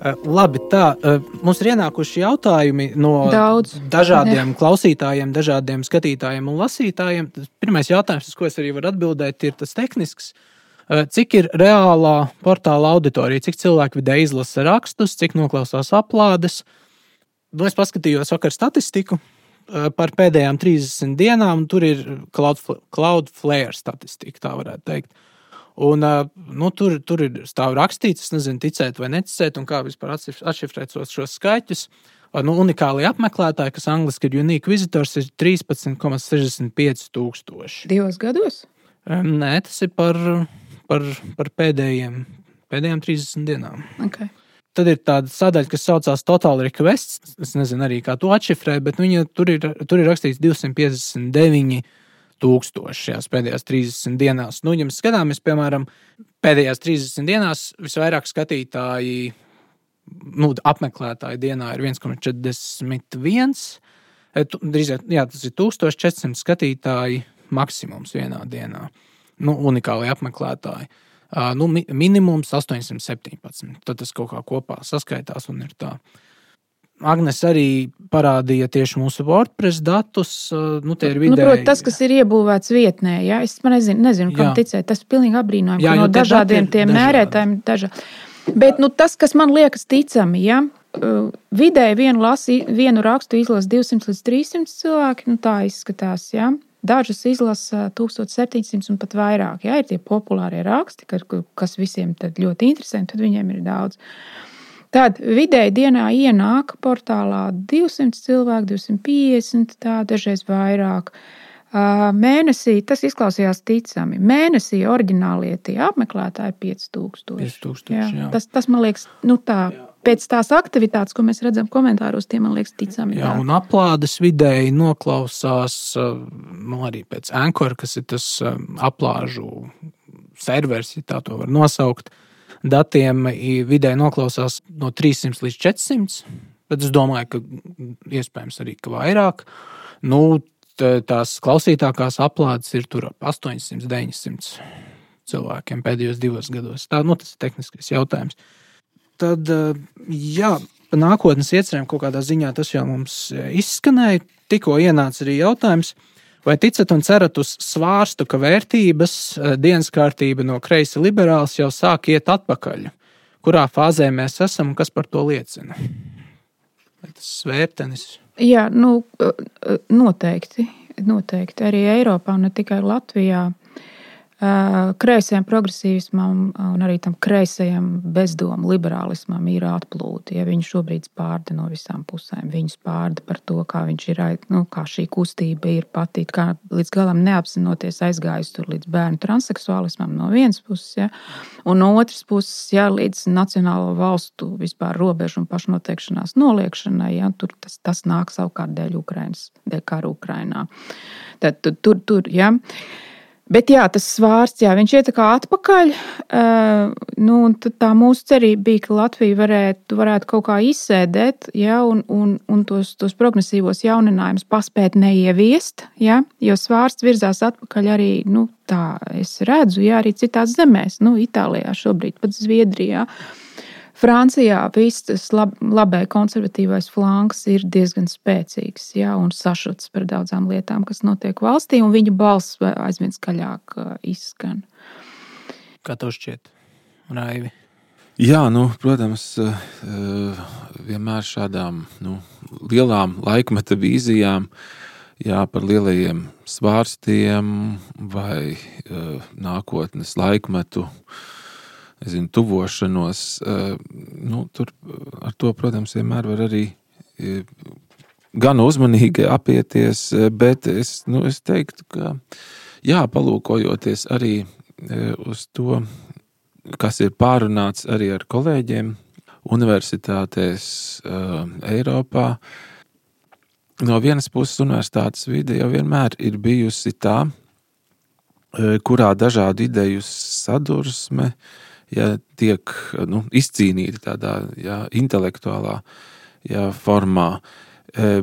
Eh, labi, tā eh, mums ir ienākuši jautājumi no Daudz. dažādiem Jā. klausītājiem, dažādiem skatītājiem un lasītājiem. Pirmais jautājums, uz ko es arī varu atbildēt, ir tas tehnisks. Eh, cik ir reālā portāla auditorija, cik cilvēki vidēji izlasa rakstus, cik noklausās aplādes? Nu, es paskatījos vakar statistiku par pēdējām 30 dienām, un tur ir Cloudflare statistika, tā varētu teikt. Un, nu, tur, tur ir stāv rakstīts, es nezinu, ticēt vai neticēt, un kā vispār atšifrēt šos skaitļus. Nu, unikāli apmeklētāji, kas angļuiski ir unique visitors, ir 13,65 tūkstoši. Divos gados? Nē, tas ir par, par, par pēdējiem, pēdējām 30 dienām. Okay. Tad ir tāda sadaļa, kas saucās Total Requests. Es nezinu arī, kā to atšifrēt, bet viņa, tur, ir, tur ir rakstīts 259 tūkstoši šajās pēdējās 30 dienās. Nu, ja mēs skatāmies, piemēram, pēdējās 30 dienās visvairāk skatītāji, nu, apmeklētāji dienā ir 1,41. E, drīzāk, jā, tas ir 1400 skatītāji maksimums vienā dienā. Nu, unikāli apmeklētāji. Nu, minimums 817. Tad tas kaut kā kopā saskaitās un ir tā. Agnēs arī parādīja tieši mūsu WordPress datus. Nu, nu, nu, proti, tas, kas ir iebūvēts vietnē, ja? es nezinu, nezinu kam jā. ticēt. Tas ir pilnīgi apbrīnojami. Jā, no dažādiem tiem mērētājiem. Dažā. Bet nu, tas, kas man liekas ticami, ja? vidēji vienu, lasi, vienu rakstu izlasa 200 līdz 300 cilvēki, nu, tā izskatās. Ja? Dažus izlasa 1700 un pat vairāk. Ja ir tie populārie raksti, kas visiem ļoti interesē, tad viņiem ir daudz. Tad vidēji dienā ienāk portālā 200 cilvēku, 250, tā dažreiz vairāk. Mēnesī tas izklausījās ticami. Mēnesī oriģinālie tie apmeklētāji ir 5000. 5000 jā. Jā. Tas, tas man liekas, nu tā. Jā pēc tās aktivitātes, ko mēs redzam komentāros, tie man liekas ticami. Jā, un aplādes vidēji noklausās nu, arī pēc Ankora, kas ir tas aplāžu serveris, ja tā to var nosaukt. Datiem vidēji noklausās no 300 līdz 400, bet es domāju, ka iespējams arī ka vairāk. Nu, tās klausītākās aplādes ir tur ap 800, 900 cilvēkiem pēdējos divos gados. Tā, nu, tas ir tehnisks jautājums. Uh, tad, eh, jā, nākotnes iecerēm kaut kādā ziņā tas jau mums eh, izskanēja. Tikko ienāca arī jautājums, vai ticat un cerat uz svārstu, ka vērtības eh, dienas kārtība no kreisa liberāls jau sāk iet atpakaļ? Kurā fāzē mēs esam un kas par to liecina? Vai tas svērtenis? Jā, nu, noteikti. Noteikti arī Eiropā, ne tikai Latvijā kreisajam progresīvismam un arī tam kreisajam bezdomu liberālismam ir atplūde. Ja viņi šobrīd spārda no visām pusēm, viņi spārda par to, kā, ir, nu, kā šī kustība ir pati, kā līdz galam neapzinoties aizgājusi tur līdz bērnu transseksuālismam no vienas puses, ja, un no otras puses, ja līdz nacionālo valstu vispār robežu un pašnoteikšanās noliekšanai, ja, tur tas, tas nāk savukārt dēļ Ukrainas, dēļ kara Ukrainā. Tad tur, tur, ja. Bet jā, tas svārsts, jā, viņš iet atpakaļ. Uh, nu, tā mūsu cerība bija, ka Latvija varētu, varētu kaut kā izsēdēt, ja, un, un, un tos, tos progresīvos jauninājumus paspēt neieviest. Ja, jo svārsts virzās atpakaļ arī, nu, tā es redzu, ja, arī citās zemēs, nu, Itālijā šobrīd, pat Zviedrijā. Uh, Francijā viss tas lab, labai konservatīvais flanks ir diezgan spēcīgs jā, un sašuts par daudzām lietām, kas notiek valstī, un viņa balss aizvien skaļāk uh, izskan. Kā tev šķiet, Raivi? Jā, nu, protams, vienmēr šādām nu, lielām laikmeta vīzijām, jā, par lielajiem svārstiem vai nākotnes laikmetu nezinu, tuvošanos. Nu, tur ar to, protams, vienmēr var arī gan uzmanīgi apieties, bet es, nu, es teiktu, ka jā, palūkojoties arī uz to, kas ir pārunāts arī ar kolēģiem universitātēs uh, Eiropā. No vienas puses, universitātes vide jau vienmēr ir bijusi tā, uh, kurā dažādu ideju sadursme ja, tiek nu, izcīnīta tādā ja, intelektuālā ja, formā. Uh,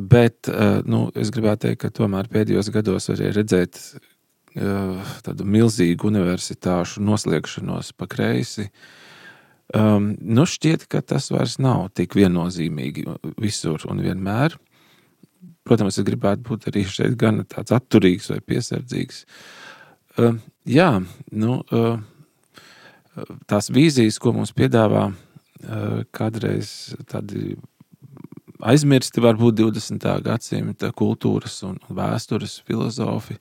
bet nu, es gribētu teikt, ka tomēr pēdējos gados arī redzēt tādu milzīgu universitāšu noslēgšanos pa kreisi. Um, nu šķiet, ka tas vairs nav tik viennozīmīgi visur un vienmēr. Protams, es gribētu būt arī šeit gan tāds atturīgs vai piesardzīgs. Uh, jā, nu, uh, tās vīzijas, ko mums piedāvā uh, kādreiz tādi aizmirsti, varbūt 20. gadsimta kultūras un vēstures filozofi,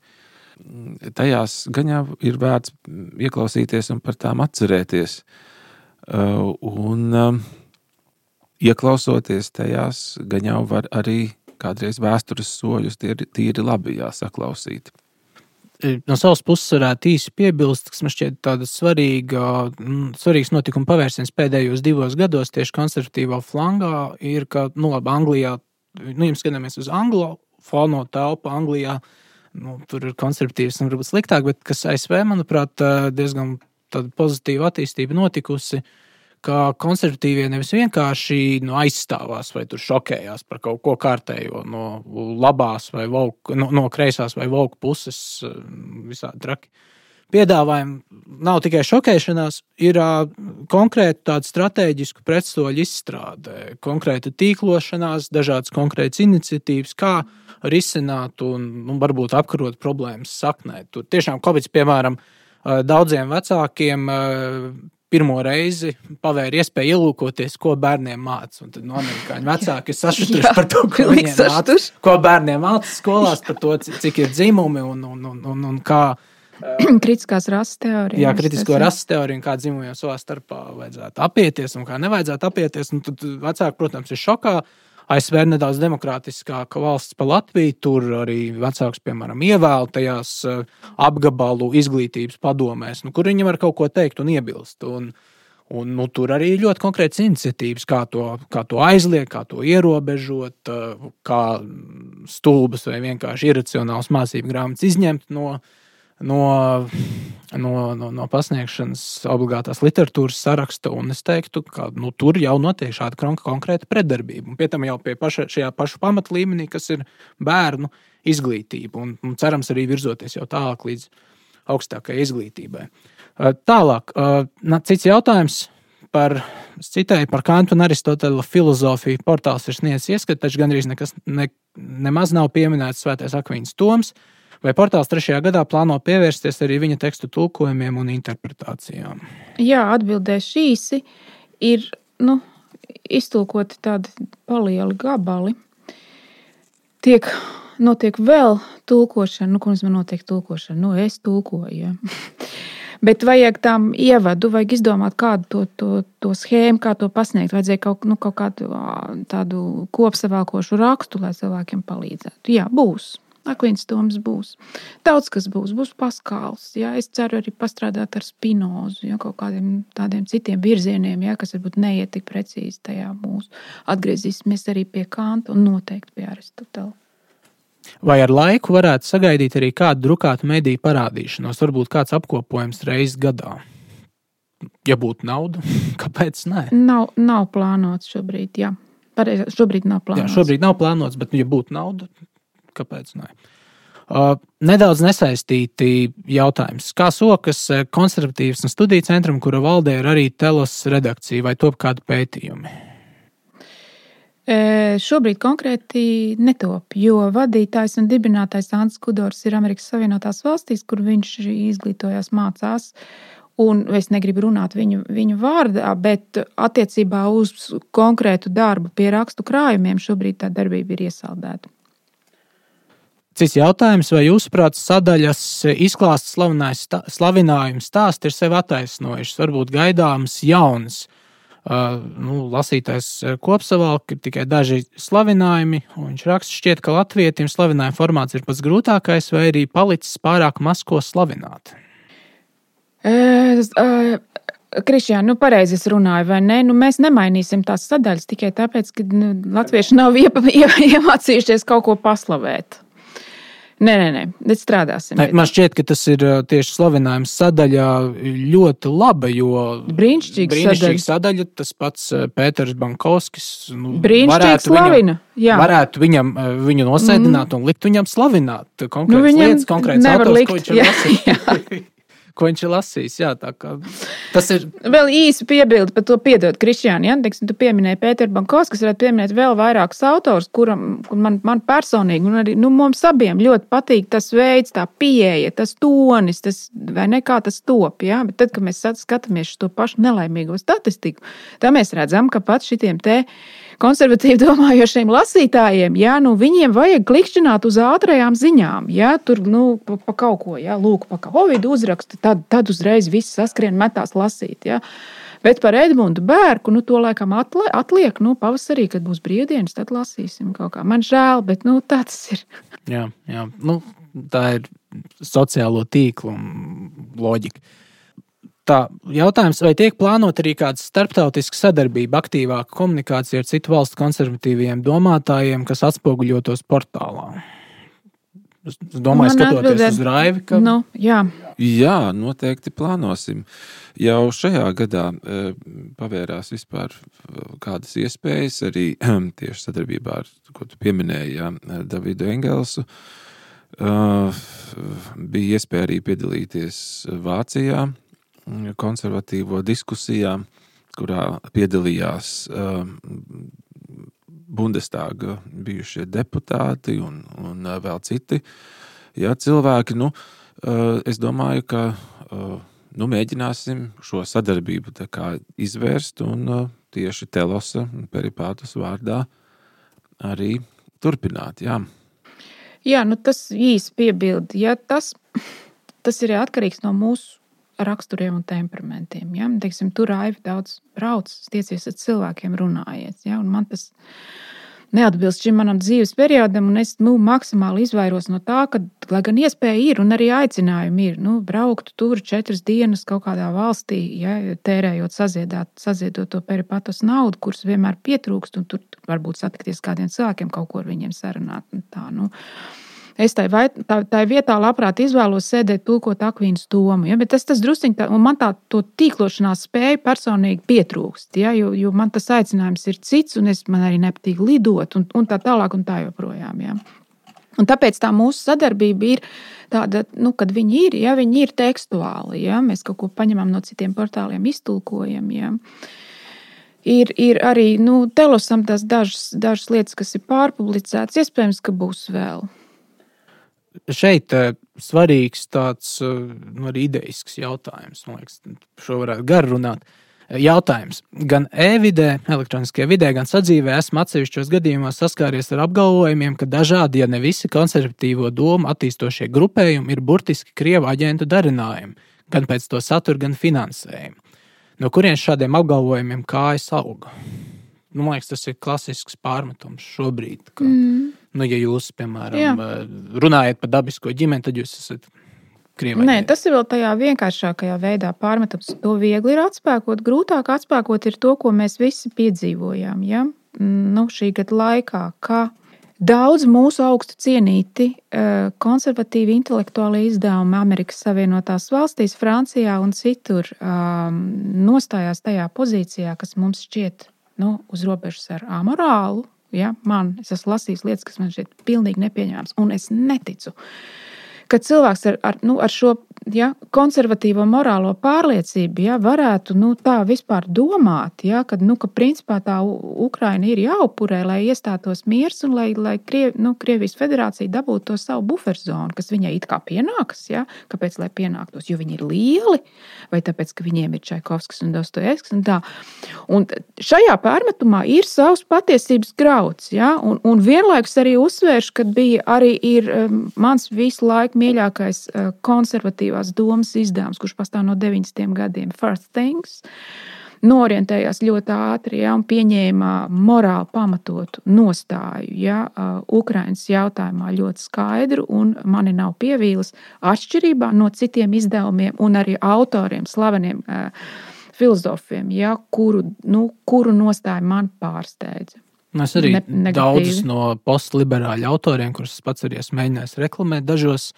tajās gan jau ir vērts ieklausīties un par tām atcerēties. Uh, un um, ieklausoties tajās, gan jau var arī kādreiz vēstures soļus tīri, tīri labi jāsaklausīt. No savas puses varētu īsi piebilst, kas man šķiet tāda svarīga, svarīgs notikuma pavērsiens pēdējos divos gados tieši konservatīvā flangā ir, ka, nu labi, Anglijā, nu, ja skatāmies uz anglo fono telpu Anglijā, uh, nu, tur ir konservatīvs un varbūt sliktāk, bet kas ASV, manuprāt, diezgan pozitīva attīstība notikusi. Kā konservatīvie nevis vienkārši nu, aizstāvās vai šokējās par kaut ko kārtējo no labās vai voku, no, no kreisās vai voku puses, visādi traki. Piedāvājumi nav tikai šokēšanās, ir uh, konkrēti tādu strateģisku pretsoļu izstrāde, konkrēta tīklošanās, dažādas konkrētas iniciatīvas, kā risināt un, un nu, varbūt apkarot problēmas saknē. Tur tiešām Covid, piemēram, daudziem vecākiem pirmo reizi pavēra iespēju ielūkoties, ko bērniem mācās. Tad no amerikāņu vecāki ir sašutuši par to, ko mācā, ko bērniem mācās skolās, par to, cik ir dzimumi un, un, un, un, un kā. Kritiskās rases teorija. Jā, kritisko rases teoriju un kā dzimumiem savā starpā vajadzētu apieties un kā nevajadzētu apieties. Un tad vecāki, protams, ir šokā. Uh, ASV ir nedaudz demokrātiskāka valsts par Latviju. Tur arī vecāks, piemēram, ievēl tajās eh, apgabalu izglītības padomēs, nu, kur viņi var kaut ko teikt un iebilst. Un, Un, nu, tur arī ir ļoti konkrēts iniciatīvas, kā to, kā to aizliegt, kā to ierobežot, eh, kā stulbas vai vienkārši iracionāls mācību grāmatas izņemt no, uh, no, no, no, no pasniegšanas obligātās literatūras saraksta. Es teiktu, ka nu, tur jau notiek šāda konkrēta predarbība. Un pie tam jau pie paša, šajā pašu pamatlīmenī, kas ir bērnu izglītība. Un, un cerams, arī virzoties jau tālāk līdz augstākajai izglītībai. Tālāk, cits jautājums par citai par Kantu un Aristotela filozofiju. Portāls ir sniedzis ieskatu, taču gandrīz nekas ne, nemaz nav pieminēts Svētais Akvīns Toms. Uh, Vai portāls trešajā gadā plāno pievērsties arī viņa tekstu tulkojumiem un interpretācijām? Jā, atbildēšu īsi. Ir nu, iztulkoti tādi palieli gabali. Tiek, notiek vēl tulkošana, nu, ko man notiek tulkošana. Nu, es tulkoju. Ja. Bet vajag tam ievadu, vajag izdomāt kādu to, to, to schēmu, kā to pasniegt. Vajadzēja kaut, nu, kaut kādu tādu kopsavilkošu rakstu, lai cilvēkiem palīdzētu. Jā, būs. Akvīns Toms būs. Daudz kas būs, būs paskāls. Jā. Es ceru arī pastrādāt ar spinozu, jā, kaut kādiem tādiem citiem virzieniem, jā, kas varbūt neiet tik precīzi tajā mūsu. Atgriezīsimies arī pie Kanta un noteikti pie Aristotela. Vai ar laiku varētu sagaidīt arī kādu drukātu mediju parādīšanos, varbūt kāds apkopojums reizes gadā? Ja būtu nauda, kāpēc nē? Nav, nav plānots šobrīd, jā. Pareiz, šobrīd nav plānots. Jā, šobrīd nav plānots, bet, ja būtu nauda, kāpēc ne? Uh, nedaudz nesaistīti jautājums. Kā sokas uh, konservatīvas un studiju centram, kura valdē ir arī telos redakcija, vai top kādi pētījumi? E, šobrīd konkrēti netop, jo vadītājs un dibinātājs Ants Kudors ir Amerikas Savienotās valstīs, kur viņš izglītojās, mācās. Un es negribu runāt viņu, viņu vārdā, bet attiecībā uz konkrētu darbu pie rakstu krājumiem šobrīd tā darbība ir iesaldēta. Cits jautājums, vai jūsuprāt, sadaļas izklāsts slavinājums stāsts ir sev attaisnojušas, varbūt gaidāms jauns. Uh, nu, lasītājs kopsavilka ir tikai daži slavinājumi, un viņš raksta, šķiet, ka latvietim slavinājuma formāts ir pats grūtākais, vai arī palicis pārāk maz ko slavināt. Kristiāna, nu, pareizi es runāju, vai ne? Nu, mēs nemainīsim tās sadaļas tikai tāpēc, ka nu, latvieši nav iemācījušies kaut ko paslavēt. Nē, nē, nē, bet strādāsim. Ne, man šķiet, ka tas ir tieši slavenājums sadaļā ļoti laba, jo brīnišķīga, brīnišķīga sadaļa. Tas pats Pēters Bankovskis. Nu, brīnišķīgi slavina. Viņam, varētu viņam, viņu nosēdināt mm. un likt viņam slavināt konkrētas nu, lietas, konkrētas autors, ko viņš ir lasījis. ko viņš ir lasījis. Jā, tas ir. Vēl īsi piebildi par to, piedod, Kristiāna. Ja? Teiksim, tu pieminēji Pēteru Bankovs, kas varētu pieminēt vēl vairākus autors, kuram man, man personīgi, un arī nu, mums abiem ļoti patīk tas veids, tā pieeja, tas tonis, tas vai ne kā tas top. Ja? Bet tad, kad mēs skatāmies to pašu nelaimīgo statistiku, tad mēs redzam, ka pat šitiem te konservatīvi domājošiem lasītājiem, ja nu, viņiem vajag klikšķināt uz ātrajām ziņām, ja tur nu, pa, pa kaut ko, ja lūk, pa Covid uzrakstu, tad, tad uzreiz viss saskrien metās lasīt. Ja. Bet par Edmundu Bērku, nu, to laikam atliek, nu, pavasarī, kad būs brīvdienas, tad lasīsim kaut kā. Man žēl, bet nu, tā tas ir. jā, jā. Nu, tā ir sociālo tīklu loģika. Tā jautājums, vai tiek plānota arī kāda starptautiska sadarbība, aktīvāka komunikācija ar citu valstu konservatīviem domātājiem, kas atspoguļotos portālā? Es domāju, Man skatoties atbildēt, uz raivi, ka. Nu, jā. jā, noteikti plānosim. Jau šajā gadā e, pavērās vispār kādas iespējas arī tieši sadarbībā ar, ko tu pieminēji, jā, Davidu Engelsu. Uh, bija iespēja arī piedalīties Vācijā, konservatīvo diskusijā, kurā piedalījās uh, Bundestāga bijušie deputāti un, un uh, vēl citi jā, cilvēki. Nu, uh, es domāju, ka uh, nu, mēģināsim šo sadarbību izvērst un tieši Telosa un Peripātas vārdā arī turpināt. Jā, jā nu tas īsi piebildi. Ja tas, tas ir atkarīgs no mūsu raksturiem un temperamentiem. Ja? Teiksim, tur Aivi daudz brauc, tiecies ar cilvēkiem, runājiet. Ja? Un man tas neatbilst šim manam dzīves periodam, un es nu, maksimāli izvairos no tā, ka, lai gan iespēja ir un arī aicinājumi ir, nu, braukt tur četras dienas kaut kādā valstī, ja, tērējot saziedāt, saziedot to peripatos naudu, kuras vienmēr pietrūkst, un tur varbūt satikties kādiem cilvēkiem, kaut ko ar viņiem sarunāt. Tā, nu. Es tai, vai, tā, tā vietā labprāt izvēlos sēdēt, tulkot akvīnas domu. Ja? Bet tas, tas tā, un man tā tīklošanās spēja personīgi pietrūkst. Ja? Jo, jo man tas aicinājums ir cits, un es, man arī nepatīk lidot, un, un tā tālāk, un tā joprojām. Ja? Un tāpēc tā mūsu sadarbība ir tāda, nu, kad viņi ir, ja viņi ir tekstuāli, ja mēs kaut ko paņemam no citiem portāliem, iztulkojam. Ja. Ir, ir arī nu, telosam tās dažas, dažas lietas, kas ir pārpublicētas. Iespējams, ka būs vēl šeit uh, svarīgs tāds uh, nu, arī ideisks jautājums. Man liekas, šo varētu garu runāt. Eh, jautājums. Gan e-vidē, elektroniskajā vidē, gan sadzīvē esmu atsevišķos gadījumos saskāries ar apgalvojumiem, ka dažādi, ja ne visi konservatīvo domu attīstošie grupējumi ir burtiski krievu aģentu darinājumi, gan pēc to satura, gan finansējumu. No kurienes šādiem apgalvojumiem kājas auga? Nu, man liekas, tas ir klasisks pārmetums šobrīd. Ka, mm. Nu, ja jūs, piemēram, Jā. runājat par dabisko ģimeni, tad jūs esat Krievijā. Nē, tas ir vēl tādā vienkāršākajā veidā pārmetams. To viegli ir atspēkot. Grūtāk atspēkot ir to, ko mēs visi piedzīvojām ja? nu, šī gada laikā. Daudz mūsu augstu cienīti konservatīvi intelektuāli izdevumi Amerikas Savienotās valstīs, Francijā un citur nostājās tajā pozīcijā, kas mums šķiet nu, uz robežas ar amorālu. Ja, man, es esmu lasījis lietas, kas man šķiet pilnīgi nepieņemamas, un es neticu, ka cilvēks ar, ar, nu, ar šo ja, konservatīvo morālo pārliecību ja, varētu nu, tā vispār domāt, ja, kad, nu, ka principā tā Ukraina ir jāupurē, lai iestātos miers un lai, lai Kriev, nu, Krievijas federācija dabūtu to savu buferzonu, kas viņai it kā pienākas. Ja, kāpēc lai pienāktos? Jo viņi ir lieli, vai tāpēc, ka viņiem ir Čaikovskis un Dostojevskis. Un tā. un šajā pārmetumā ir savs patiesības grauds. Ja, un, un vienlaikus arī uzsvēršu, ka bija arī ir, um, mans visu laiku mīļākais uh, konservatīvās domas izdevums, kurš pastāv no 90. gadiem, First Things. Norientējās ļoti ātri ja, un pieņēma morāli pamatotu nostāju. Ja, Ukraiņas jautājumā ļoti skaidru, un mani nav pievīlis atšķirībā no citiem izdevumiem un arī autoriem, slaveniem filozofiem, ja, kuru, nu, kuru nostāju man pārsteidza. Es arī ne, daudzus no postliberāļu autoriem, kurus pats arī esmu mēģinājis reklamēt, dažos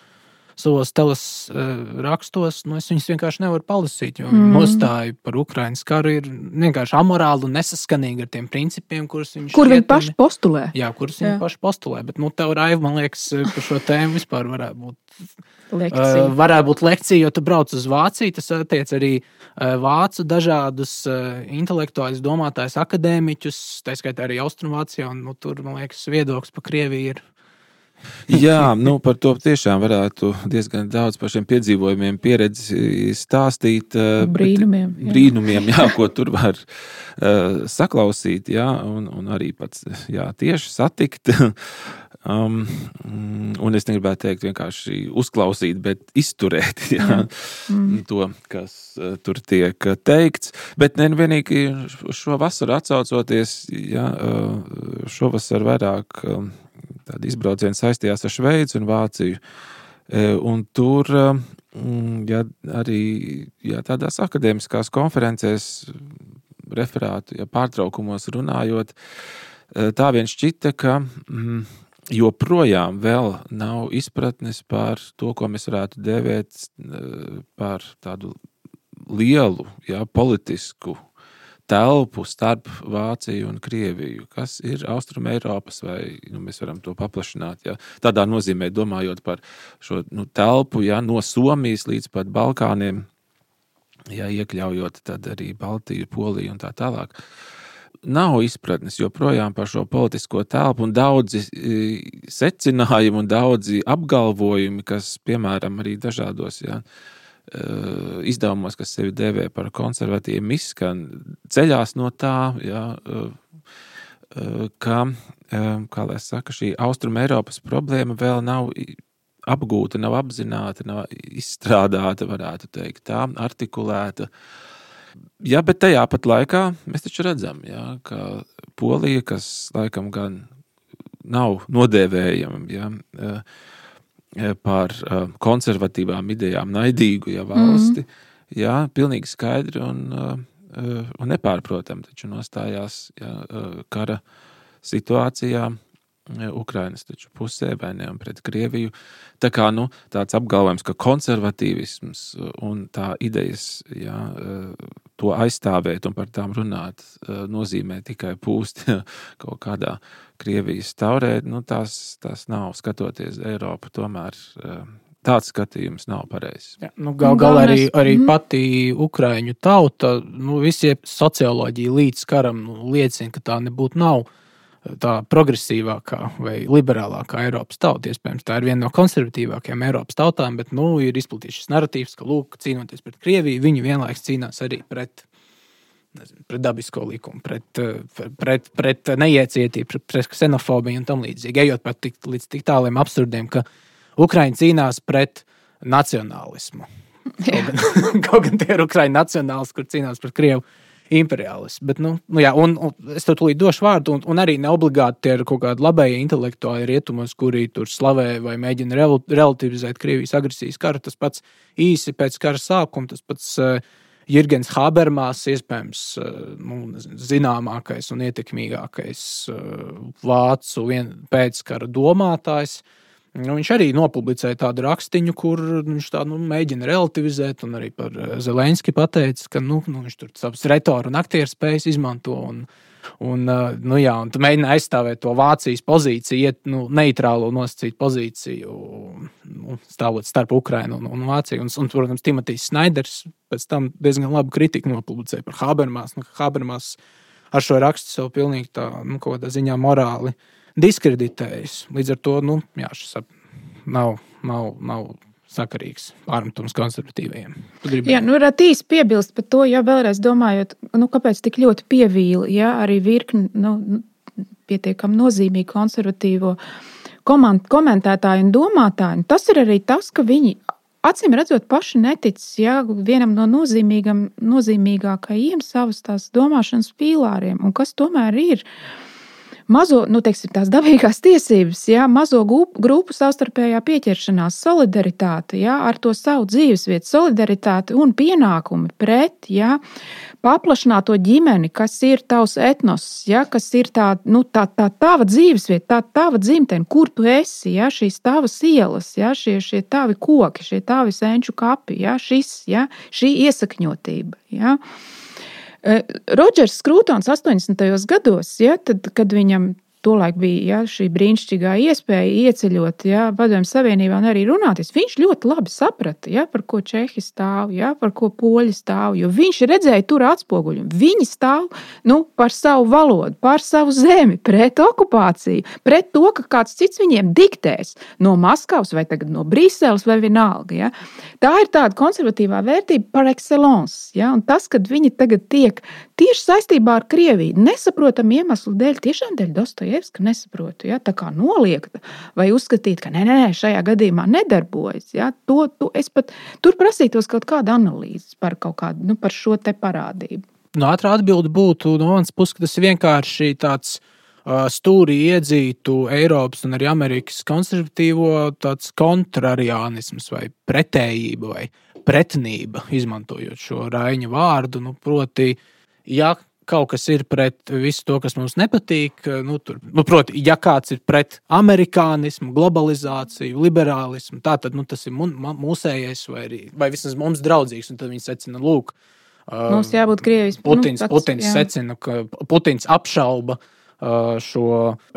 savos teles uh, rakstos, nu, es viņus vienkārši nevaru palasīt. Jo mm. nostāja par Ukraiņas karu ir vienkārši amorāli un nesaskanīgi ar tiem principiem, kurus viņi Kur viņi paši postulē. Jā, kurus jā. viņi paši postulē. Bet, nu, tev, Raiva, man liekas, par šo tēmu vispār varētu būt. Lekcija. Uh, varētu būt lekcija, jo tu brauc uz Vāciju. Tas attiec arī uh, vācu dažādus uh, intelektuālus domātājus, akadēmiķus, tā skaitā arī Austrumvācijā. Un, nu, tur, man liekas, viedoklis par Krieviju ir Jā, nu, par to tiešām varētu diezgan daudz par šiem piedzīvojumiem, pieredzi stāstīt. Eh, brīnumiem. Jā. Brīnumiem, jā, ko tur var uh, saklausīt, jā, un, un arī pats jā, tieši satikt. Um, un es negribētu teikt, vienkārši uzklausīt, bet izturēt jā, mm. to, kas uh, tur tiek teikts. Bet nevienīgi šo vasaru atcaucoties, jā, uh, šovasar vairāk. Uh, tādi izbraucieni saistījās ar Šveici un Vāciju. E, un tur mm, ja, arī ja, tādās akadēmiskās konferencēs, referātu, ja pārtraukumos runājot, e, tā vien šķita, ka mm, joprojām nav izpratnes par to, ko mēs varētu dēvēt e, par tādu lielu, ja, politisku telpu starp Vāciju un Krieviju, kas ir Austrum Eiropas, vai nu, mēs varam to paplašināt. Ja? Tādā nozīmē, domājot par šo nu, telpu ja? no Somijas līdz pat Balkāniem, ja iekļaujot arī Baltiju, Poliju un tā tālāk. Nav izpratnes joprojām par šo politisko telpu, un daudzi secinājumi un daudzi apgalvojumi, kas, piemēram, arī dažādos ja, uh, izdevumos, kas sevi dēvē par konservatīviem, izskan ceļās no tā, ja, eh, eh, ka, kā lai saka, šī Austrum Eiropas problēma vēl nav apgūta, nav apzināta, nav izstrādāta, varētu teikt, tā, artikulēta. Jā, bet tajā pat laikā mēs taču redzam, jā, ka Polija, kas laikam gan nav nodēvējama, jā, Eh, par uh, konservatīvām idejām, naidīgu ja, valsti. Mm -hmm. Jā, pilnīgi skaidri un, uh, un nepārprotami taču nostājās ja, kara situācijā. Ukrainas pusē vai ne pret Krieviju. Tā kā nu, tāds apgalvojums, ka konservatīvisms un tā idejas jā, to aizstāvēt un par tām runāt nozīmē tikai pūst kaut kādā Krievijas taurē, nu, tās, tās nav skatoties Eiropu. Tomēr eh, tāds skatījums nav pareizs. Ja, nu, Galu galā arī, arī mm. pati Ukrāņu tauta, nu, visi socioloģija līdz karam nu, liecina, ka tā nebūtu nav tā progresīvākā vai liberālākā Eiropas tauta. Iespējams, tā ir viena no konservatīvākajām Eiropas tautām, bet nu, ir izplatīts šis narratīvs, ka, lūk, cīnoties pret Krieviju, viņi vienlaikus cīnās arī pret nezinu, pret dabisko likumu, pret, eh, pret, pret neiecietību, pret, pret ksenofobiju un tam līdzīgi. Ejot pat tik, līdz tik tāliem absurdiem, ka Ukraiņa cīnās pret nacionālismu. Kaut gan, kaut gan tie ir Ukraiņu nacionālisti, kur cīnās pret Krievu imperiālismu. Bet, nu, nu, jā, un, un es tev tūlīt došu vārdu, un, un arī neobligāti tie ir kaut kādi labējie intelektuāli rietumos, kuri tur slavē vai mēģina relativizēt Krievijas agresijas karu. Tas pats īsi pēc kara sākuma, tas pats uh, Jurgens Habermas, iespējams, eh, nu, zināmākais un ietekmīgākais eh, vācu pēckara domātājs. Nu, viņš arī nopublicēja tādu rakstīnu, kur viņš tā, nu, mēģina relativizēt, un arī par eh, Zelenski pateica, ka nu, nu, viņš tur savas retoru un aktieru spējas izmanto. Un, Un, nu, jā, un tu mēģini aizstāvēt to Vācijas pozīciju, iet nu, neitrālo nosacīt pozīciju. nu, stāvot starp Ukrajinu un, un Vāciju. Un, un, protams, Timotejs Snaiders pēc tam diezgan labu kritiku nopublicēja par Habermas. Nu, Habermas ar šo rakstu sev pilnīgi tā, nu, kaut kādā ziņā morāli diskreditējis. Līdz ar to nu, jā, šis nav, nav, nav sakarīgs pārmetums konservatīviem. Jā, nu, varētu īsi piebilst par to, ja vēlreiz domājot, nu, kāpēc tik ļoti pievīli, ja arī virkni nu, pietiekami nozīmīgi konservatīvo komentētāju un domātāju. Tas ir arī tas, ka viņi acīm redzot, paši netic ja, vienam no nozīmīgākajiem savas domāšanas pīlāriem, un kas tomēr ir mazo, nu, teiksim, tās dabīgās tiesības, ja, mazo grupu savstarpējā pieķeršanās, solidaritāte ja, ar to savu dzīvesvietu, solidaritāte un pienākumi pret ja, paplašināto ģimeni, kas ir tavs etnos, ja, kas ir tā, nu, tā, tā tava dzīvesvieta, tā tava dzimtene, kur tu esi, ja, šīs tavas ielas, ja, šie, šie tavi koki, šie tavi senču kapi, ja, šis, ja, šī iesakņotība. Ja. Eh, Rodžers Skrūtons 80. gados, ja, tad, kad viņam Tolaik bija ja, šī brīnišķīgā iespēja ieceļot ja, Padomju Savienībā un arī runāties. Viņš ļoti labi saprata, ja, par ko Čehi stāv, ja, par ko poļi stāv. Viņš redzēja tur atspoguļojumu. Viņi stāv nu, par savu valodu, par savu zemi, pret okupāciju, pret to, ka kāds cits viņiem diktēs no Maskavas vai no Brīseles vai vienalga. Ja. Tā ir tāda konservatīvā vērtība par excellence. Ja, tas, kad viņi tagad tiek tieši saistībā ar Krieviju, nesaprotam iemeslu dēļ, tiešām dēļ Dostojevska nesaprotu. Ja? Tā kā noliegt vai uzskatīt, ka nē, nē, nē šajā gadījumā nedarbojas. Ja? To, to pat tur prasītos kaut kādu analīzi par, kādu, nu, par šo parādību. No ātrā atbilde būtu no manas puses, ka tas ir vienkārši tāds uh, stūrī iedzītu Eiropas un arī Amerikas konservatīvo kontrariānisms vai pretējība vai pretinība, izmantojot šo raiņa vārdu. Nu, proti, ja kaut kas ir pret visu to, kas mums nepatīk. Nu, tur, nu, proti, ja kāds ir pret amerikānismu, globalizāciju, liberālismu, tā, tad nu, tas ir mūsējais vai, arī, vai vismaz mums draudzīgs. Tad viņi secina, lūk, mums jābūt Krievijas Putins, nu, pats, Putins jā. secina, ka Putins apšauba šo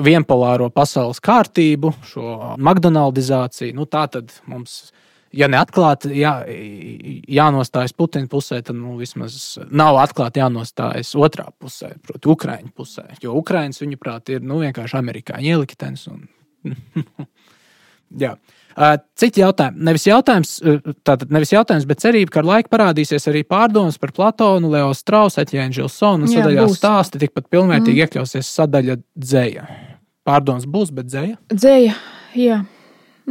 vienpolāro pasaules kārtību, šo McDonaldizāciju. Nu, tā tad mums ir ja neatklāti jā, jānostājas Putina pusē, tad nu, vismaz nav atklāti jānostājas otrā pusē, proti, Ukraiņu pusē. Jo Ukraiņas, viņuprāt, ir nu, vienkārši amerikāņu ieliktenis. Un... Citi jautājumi. Nevis jautājums, tātad nevis jautājums, bet cerība, ka ar laiku parādīsies arī pārdomas par Platonu, Leo Strausu, Etjēnu Žilsonu un sadaļā būs. stāsti tikpat pilnvērtīgi mm. iekļausies sadaļa dzēja. Pārdomas būs, bet dzēja? Dzēja, jā.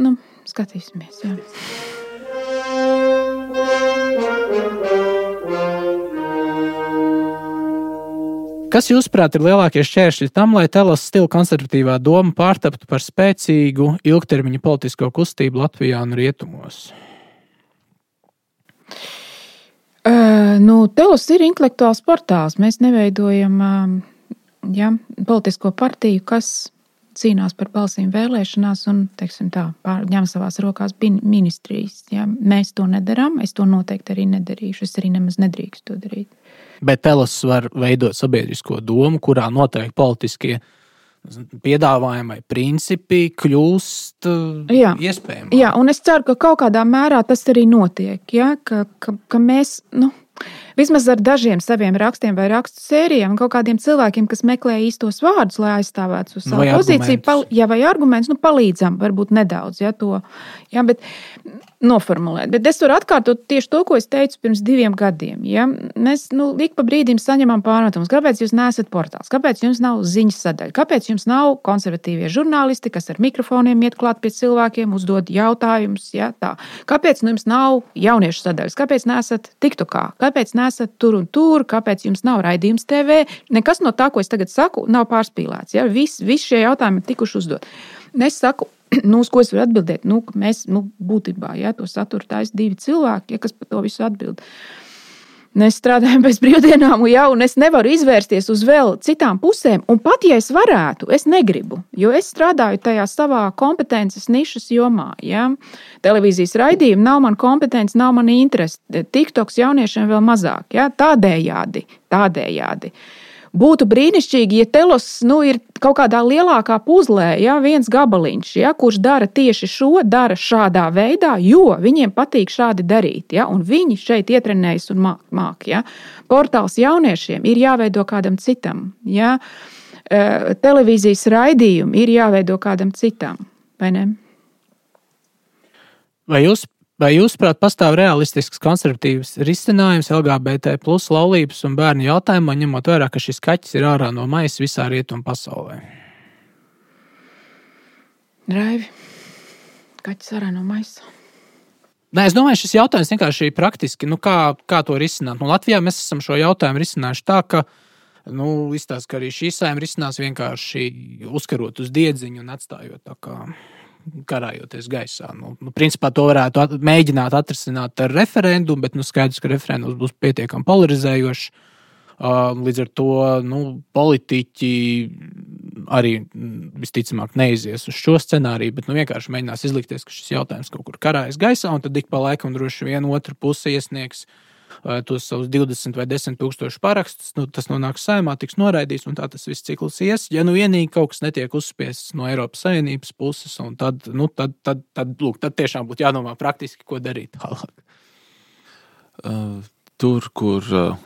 Nu, skatīsimies. Jā. Kas, jūsuprāt, ir lielākie šķēršļi tam, lai telas stila konservatīvā doma pārtaptu par spēcīgu ilgtermiņa politisko kustību Latvijā un Rietumos? Uh, nu, Telos ir intelektuāls portāls. Mēs neveidojam uh, ja, politisko partiju, kas cīnās par balsīm vēlēšanās un tā, ņem savās rokās ministrijas. Ja? Mēs to nedarām, es to noteikti arī nedarīšu. Es arī nemaz nedrīkstu to darīt. Bet Telas var veidot sabiedrisko domu, kurā noteikti politiskie piedāvājumi vai principi kļūst jā, iespējami. Jā, un es ceru, ka kaut kādā mērā tas arī notiek. Ja? Ka, ka, ka mēs. Nu, Vismaz ar dažiem saviem rakstiem vai rakstu sērijām, kaut kādiem cilvēkiem, kas meklē īstos vārdus, lai aizstāvētu savu vai pozīciju, pal, jā, vai argumentus, nu, palīdzam, varbūt nedaudz ja, to ja, bet, noformulēt. Bet es varu atkārtot tieši to, ko es teicu pirms diviem gadiem. Ja. Mēs nu, ik pa brīdim saņemam pārmetumus, kāpēc jūs neesat portāls, kāpēc jums nav ziņas sadaļa, kāpēc jums nav konservatīvie žurnālisti, kas ar mikrofoniem iet klāt pie cilvēkiem, uzdod jautājumus. Ja, tā. kāpēc nu, jums nav jauniešu sadaļas, kāpēc neesat TikTokā, kāpēc neesat esat tur un tur, kāpēc jums nav raidījums TV. Nekas no tā, ko es tagad saku, nav pārspīlēts. Ja? Visi vis šie jautājumi ir tikuši uzdot. Es saku, nu, uz ko es varu atbildēt? Nu, mēs nu, būtībā ja, to saturu taisa divi cilvēki, ja, kas par to visu atbild. Uh, Mēs strādājam bez brīvdienām, jau, un es nevaru izvērsties uz vēl citām pusēm. Un pat ja es varētu, es negribu, jo es strādāju tajā savā kompetences nišas jomā. Ja? Televīzijas raidījumi nav mana kompetence, nav mana interese. TikToks jauniešiem vēl mazāk. Ja? Tādējādi, tādējādi Būtu brīnišķīgi, ja telos nu, ir kaut kādā lielākā puzlē, ja viens gabaliņš, ja, kurš dara tieši šo, dara šādā veidā, jo viņiem patīk šādi darīt. Ja, un viņi šeit ietrenējas un māk. māk ja. Portāls jauniešiem ir jāveido kādam citam. Ja. Eh, televīzijas raidījumi ir jāveido kādam citam. Vai ne? Vai jūs, vai jūs prāt, pastāv realistisks konservatīvs risinājums LGBT plus laulības un bērnu jautājumā, ņemot vērā, ka šis kaķis ir ārā no maisa visā rietumu pasaulē? Raivi, kaķis ārā no maisa. Nē, es domāju, šis jautājums vienkārši ir praktiski. Nu, kā, kā to risināt? Nu, Latvijā mēs esam šo jautājumu risinājuši tā, ka nu, izstāsta, ka arī šī saima risinās vienkārši uzkarot uz diedziņu un atstājot tā kā karājoties gaisā. Nu, nu, principā to varētu at mēģināt atrisināt ar referendumu, bet nu, skaidrs, ka referendums būs pietiekami polarizējošs. Uh, līdz ar to nu, politiķi arī visticamāk neizies uz šo scenāriju, bet nu, vienkārši mēģinās izlikties, ka šis jautājums kaut kur karājas gaisā, un tad ik pa laikam droši vien otru pusi iesniegs uh, tos savus 20 vai 10 tūkstošus parakstus, nu, tas nonāks saimā, tiks noraidīts, un tā tas viss cikls ies. Ja nu vienīgi kaut kas netiek uzspiests no Eiropas Savienības puses, tad, nu, tad, tad, tad, lūk, tad tiešām būtu jādomā praktiski, ko darīt tālāk. Uh, tur, kur uh,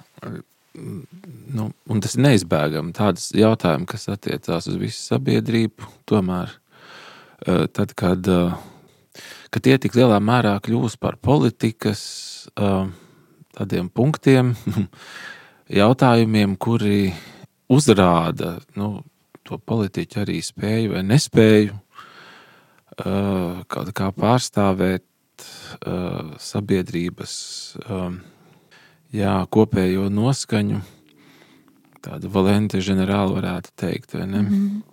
nu, tas ir neizbēgami, tādas jautājumi, kas attiecās uz visu sabiedrību, tomēr uh, tad, kad, uh, kad tie tik lielā mērā kļūst par politikas. Tādiem punktiem, jautājumiem, kuri uzrāda nu, to politiķu arī spēju vai nespēju uh, kaut kā pārstāvēt uh, sabiedrības uh, jā, kopējo noskaņu. Tādu valenti ģenerāli varētu teikt, vai ne? Mm -hmm.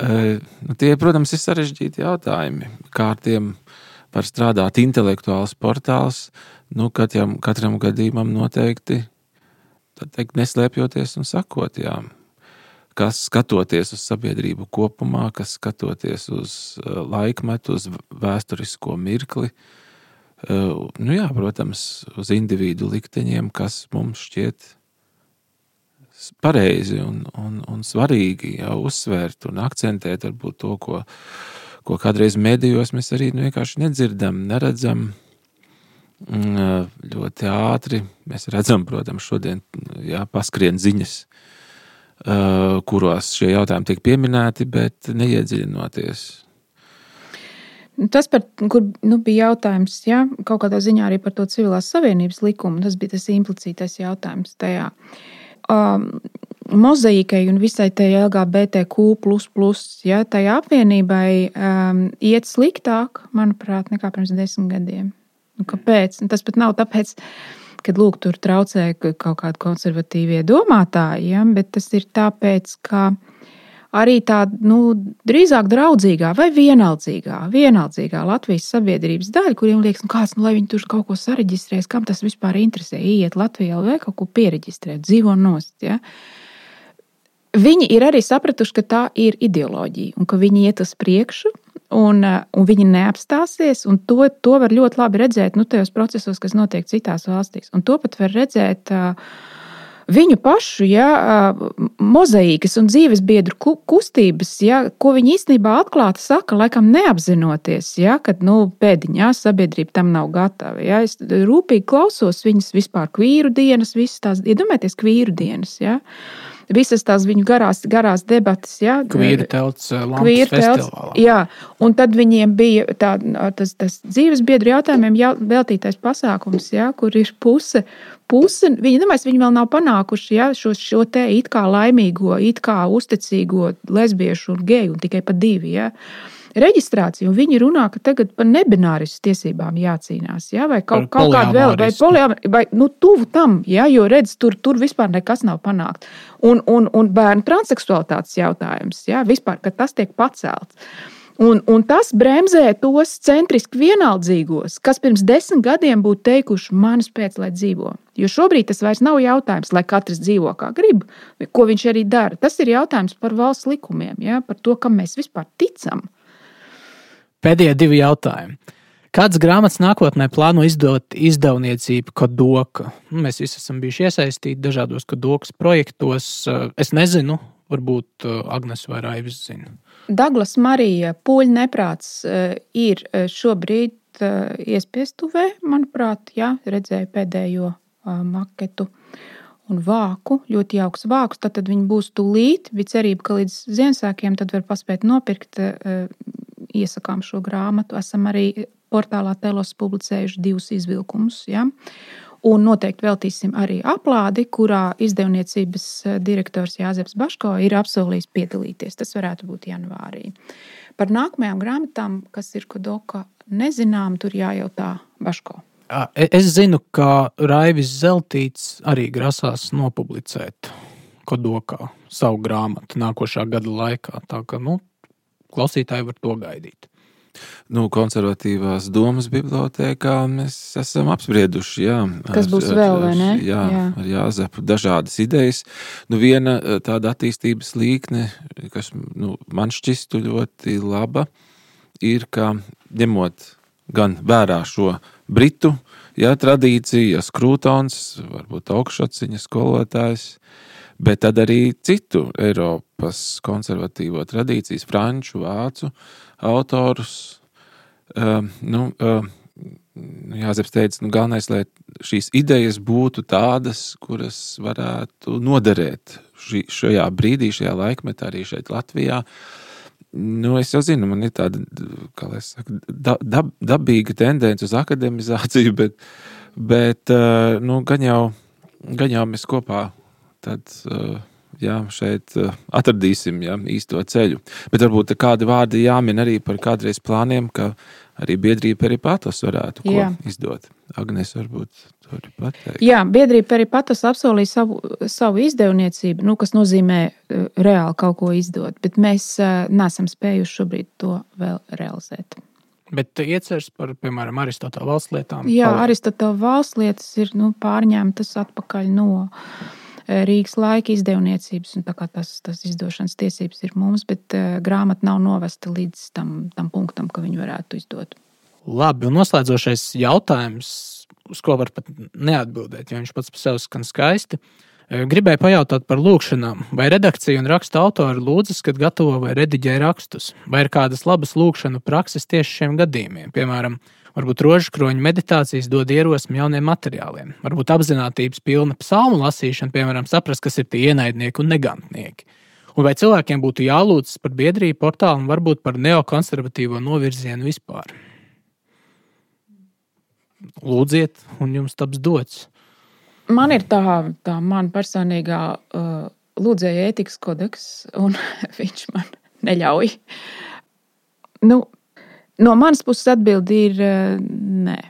Uh, nu, tie, protams, ir sarežģīti jautājumi. Kā ar tiem var strādāt intelektuāls portāls, nu, katram, katram gadījumam noteikti teikt, neslēpjoties un sakot, jā, kas skatoties uz sabiedrību kopumā, kas skatoties uz uh, laikmetu, uz vēsturisko mirkli, uh, nu jā, protams, uz individu likteņiem, kas mums šķiet pareizi un, un, un svarīgi jau uzsvērt un akcentēt varbūt to, ko, ko kādreiz medijos mēs arī nu, vienkārši nedzirdam, neredzam. Ļoti ātri. Mēs redzam, protams, šodien jā, paskrien ziņas, kuros šie jautājumi tiek pieminēti, bet neiedziļinoties. Tas, par, kur nu, bija jautājums, ja, kaut kādā ziņā arī par to civilās savienības likumu, tas bija tas implicītais jautājums tajā. Um, mozaīkai un visai tai LGBTQ, ja, tai apvienībai um, iet sliktāk, manuprāt, nekā pirms desmit gadiem. Nu, kāpēc? Un tas pat nav tāpēc, ka lūk, tur traucē kaut kādi konservatīvie domātāji, ja? bet tas ir tāpēc, ka arī tāda nu, drīzāk draudzīgā vai vienaldzīgā, vienaldzīgā Latvijas sabiedrības daļa, kuriem liekas, nu, kāds, nu, lai viņi tur kaut ko sareģistrēs, kam tas vispār interesē, iet Latvijā vai kaut ko pieregistrēt, dzīvo nost. Ja? Viņi ir arī sapratuši, ka tā ir ideoloģija un ka viņi iet uz priekšu un, eh, un viņi neapstāsies. To, to var ļoti labi redzēt nu, tajos procesos, kas notiek citās valstīs. Un to pat var redzēt. Uh, viņu pašu ja, uh, mozaīkas un dzīves biedru kustības, ja, ko viņi īstenībā atklāti saka, laikam neapzinoties, ja, ka nu, pēdiņās sabiedrība tam nav gatava. Ja. Es rūpīgi klausos viņas vispār kvīru dienas, visas tās, iedomājieties, kvīru dienas. Ja. Uh, visas tās viņu garās, garās debatas. Ja, Kvīra telts, eh, Kvīra telts. Jā, un tad viņiem bija tā, tas, tas dzīves biedru jautājumiem jā, veltītais pasākums, ja, kur ir puse. Puse, viņi, domāju, viņi vēl nav panākuši ja, šo, šo te it kā laimīgo, it kā uzticīgo lesbiešu un geju, un tikai pa divi. Ja. Uh, reģistrāciju, un viņi runā, ka tagad par nebināris tiesībām jācīnās, ja? vai kaut, kaut kādu vēl, vai, poliamor, vai nu, tuvu tam, ja? jo redz, tur, tur vispār nekas nav panākt. Un, un, un bērnu transseksualitātes jautājums, ja? vispār, ka tas tiek pacelts. Un, un tas bremzē tos centriski vienaldzīgos, kas pirms desmit gadiem būtu teikuši, manis pēc, lai dzīvo. Jo šobrīd tas vairs nav jautājums, lai katrs dzīvo kā grib, ko viņš arī dara. Tas ir jautājums par valsts likumiem, ja? par to, kam mēs vispār ticam. Pēdējie divi jautājumi. Kādas grāmatas nākotnē plāno izdot izdevniecība Kodoka? Nu, mēs visi esam bijuši iesaistīti dažādos Kodokas projektos. Es nezinu, varbūt Agnēs vai Raivis zina. Daglas Marija Pūļa neprāts ir šobrīd iespiestuvē, manuprāt, jā, redzēju pēdējo maketu un vāku, ļoti jauks vāks. Tad, tad viņi būs tūlīt. Bija cerība, ka līdz Ziemassvētkiem var paspēt nopirkt. Iesakām šo grāmatu. Esam arī portālā Telos publicējuši divus izvilkumus. Ja? Un noteikti veltīsim arī aplādi, kurā izdevniecības direktors Jāzeps Baško ir apsolījis piedalīties. Tas varētu būt janvārī. Par nākamajām grāmatām, kas ir Kodoka, nezinām, tur jājautā Baško. E, es zinu, ka Raivis Zeltīts arī grasās nopublicēt Kodokā savu grāmatu nākošā gada laikā. Tā kā nu, klausītāji var to gaidīt. Nu, konservatīvās domas bibliotekā mēs esam apsprieduši. Jā, Kas būs ar, vēl, vai ne? Jā, jā. ar Jāzepu dažādas idejas. Nu, viena e, tāda attīstības līkne, kas nu, man šķistu ļoti laba, ir, ka ņemot gan vērā šo britu jā, tradīciju, ja skrūtons, varbūt augšsaciņas skolotājs, bet tad arī citu Eiropas konservatīvo tradīcijas, franču, vācu autorus. Uh, nu, uh, Jāzeps teica, nu, galvenais, lai šīs idejas būtu tādas, kuras varētu noderēt šī, šajā brīdī, šajā laikmetā, arī šeit Latvijā. Nu, es jau zinu, man ir tāda saku, da, dab, dabīga tendence uz akademizāciju, bet, bet uh, nu, gan, jau, gan jau mēs kopā tad, uh, jā, šeit uh, atradīsim jā, īsto ceļu. Bet varbūt kādi vārdi jāmin arī par kādreiz plāniem, ka arī biedrība Peripatos varētu izdot. Agnēs varbūt to arī pateikt. Jā, biedrība Peripatos apsolīja savu, savu izdevniecību, nu, kas nozīmē uh, reāli kaut ko izdot, bet mēs uh, nesam spējuši šobrīd to vēl realizēt. Bet ieceras par, piemēram, Aristoteļa valsts lietām. Jā, Aristoteļa valsts lietas ir nu, pārņemtas atpakaļ no Rīgas laika izdevniecības. Tas, tas izdošanas tiesības ir mums, bet uh, grāmata nav novesta līdz tam, tam punktam, ka viņi varētu izdot. Labi, un noslēdzošais jautājums, uz ko var pat neatbildēt, jo viņš pats par sevi skan skaisti. E, gribēju pajautāt par lūkšanām. Vai redakcija un raksta autori lūdzas, kad gatavo vai rediģē rakstus? Vai ir kādas labas lūkšanu prakses tieši šiem gadījumiem? Piemēram, varbūt rožkroņa meditācijas dod ierosmi jauniem materiāliem, varbūt apziņotības pilna psalmu lasīšana, piemēram, saprast, kas ir tie ienaidnieki un negantnieki. Un vai cilvēkiem būtu jālūdzas par biedrību portālu un varbūt par neokonservatīvo novirzienu vispār? lūdziet, un jums taps dots. Man ir tā, tā man personīgā uh, lūdzēja ētikas kodeks, un viņš man neļauj. Nu, no manas puses atbildi ir uh, nē.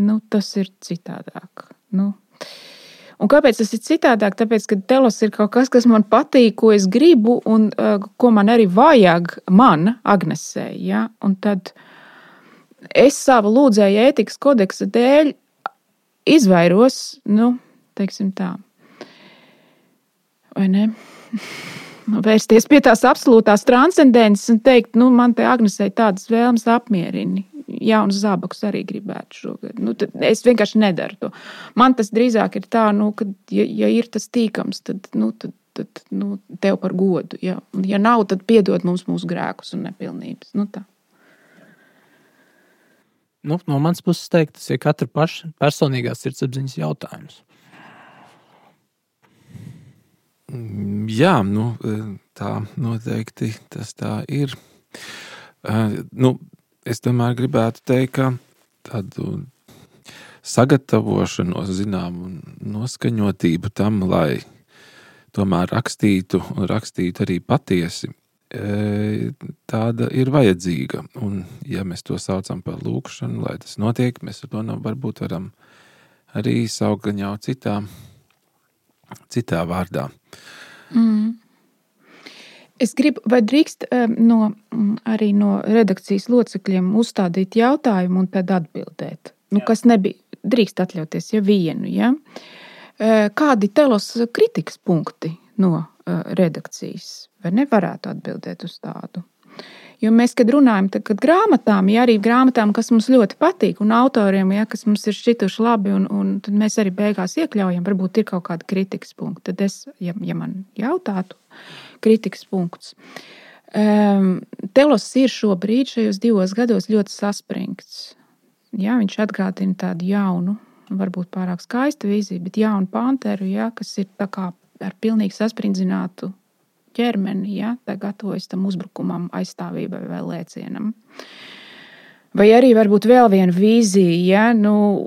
Nu, tas ir citādāk. Nu, Un kāpēc tas ir citādāk? Tāpēc, ka telos ir kaut kas, kas man patīk, ko es gribu, un uh, ko man arī vajag, man, Agnesē. Ja? Un tad es savu lūdzēju ētikas kodeksa dēļ izvairos, nu, teiksim tā, vai ne? Vērsties pie tās absolūtās transcendences un teikt, nu, man te Agnesei tādas vēlmes apmierini. Jaunu zābakus arī gribētu šogad. Nu, es vienkārši nedaru to. Man tas drīzāk ir tā, nu, ka, ja, ja ir tas tīkams, tad, nu, tad, tad nu, tev par godu. Ja, ja nav, tad piedod mums mūsu grēkus un nepilnības. Nu, tā nu, no manas puses teikt, tas ir katra paša personīgās sirdsapziņas jautājums. Mm, jā, nu, tā noteikti tas tā ir. Nu, es tomēr gribētu teikt, ka tādu sagatavošanos, zināmu noskaņotību tam, lai tomēr rakstītu un rakstītu arī patiesi, tāda ir vajadzīga. Un, ja mēs to saucam par lūkšanu, lai tas notiek, mēs to no, varbūt varam arī jau citā, citā vārdā. Mm. Es gribu, vai drīkst no, arī no redakcijas locekļiem uzstādīt jautājumu un tad atbildēt? Nu, kas nebija, drīkst atļauties, ja vienu. Ja? Kādi telos kritikas punkti no redakcijas? vai nevarētu atbildēt uz tādu. Jo mēs, kad runājam par grāmatām, ja arī grāmatām, kas mums ļoti patīk, un autoriem, ja, kas mums ir šķituši labi, un, un tad mēs arī beigās iekļaujam, varbūt ir kaut kāda kritikas punkta. Tad es, ja, ja man jautātu, kritikas punkts. Um, Telos ir šobrīd, šajos divos gados, ļoti saspringts. Ja, viņš atgādina tādu jaunu, varbūt pārāk skaistu vīziju, bet jaunu panteru, ja, kas ir ar pilnīgi sasprindzinātu ķermeni, ja, gatavojas tam uzbrukumam, aizstāvībai vai lēcienam. Vai arī varbūt vēl viena vīzija, ja, nu,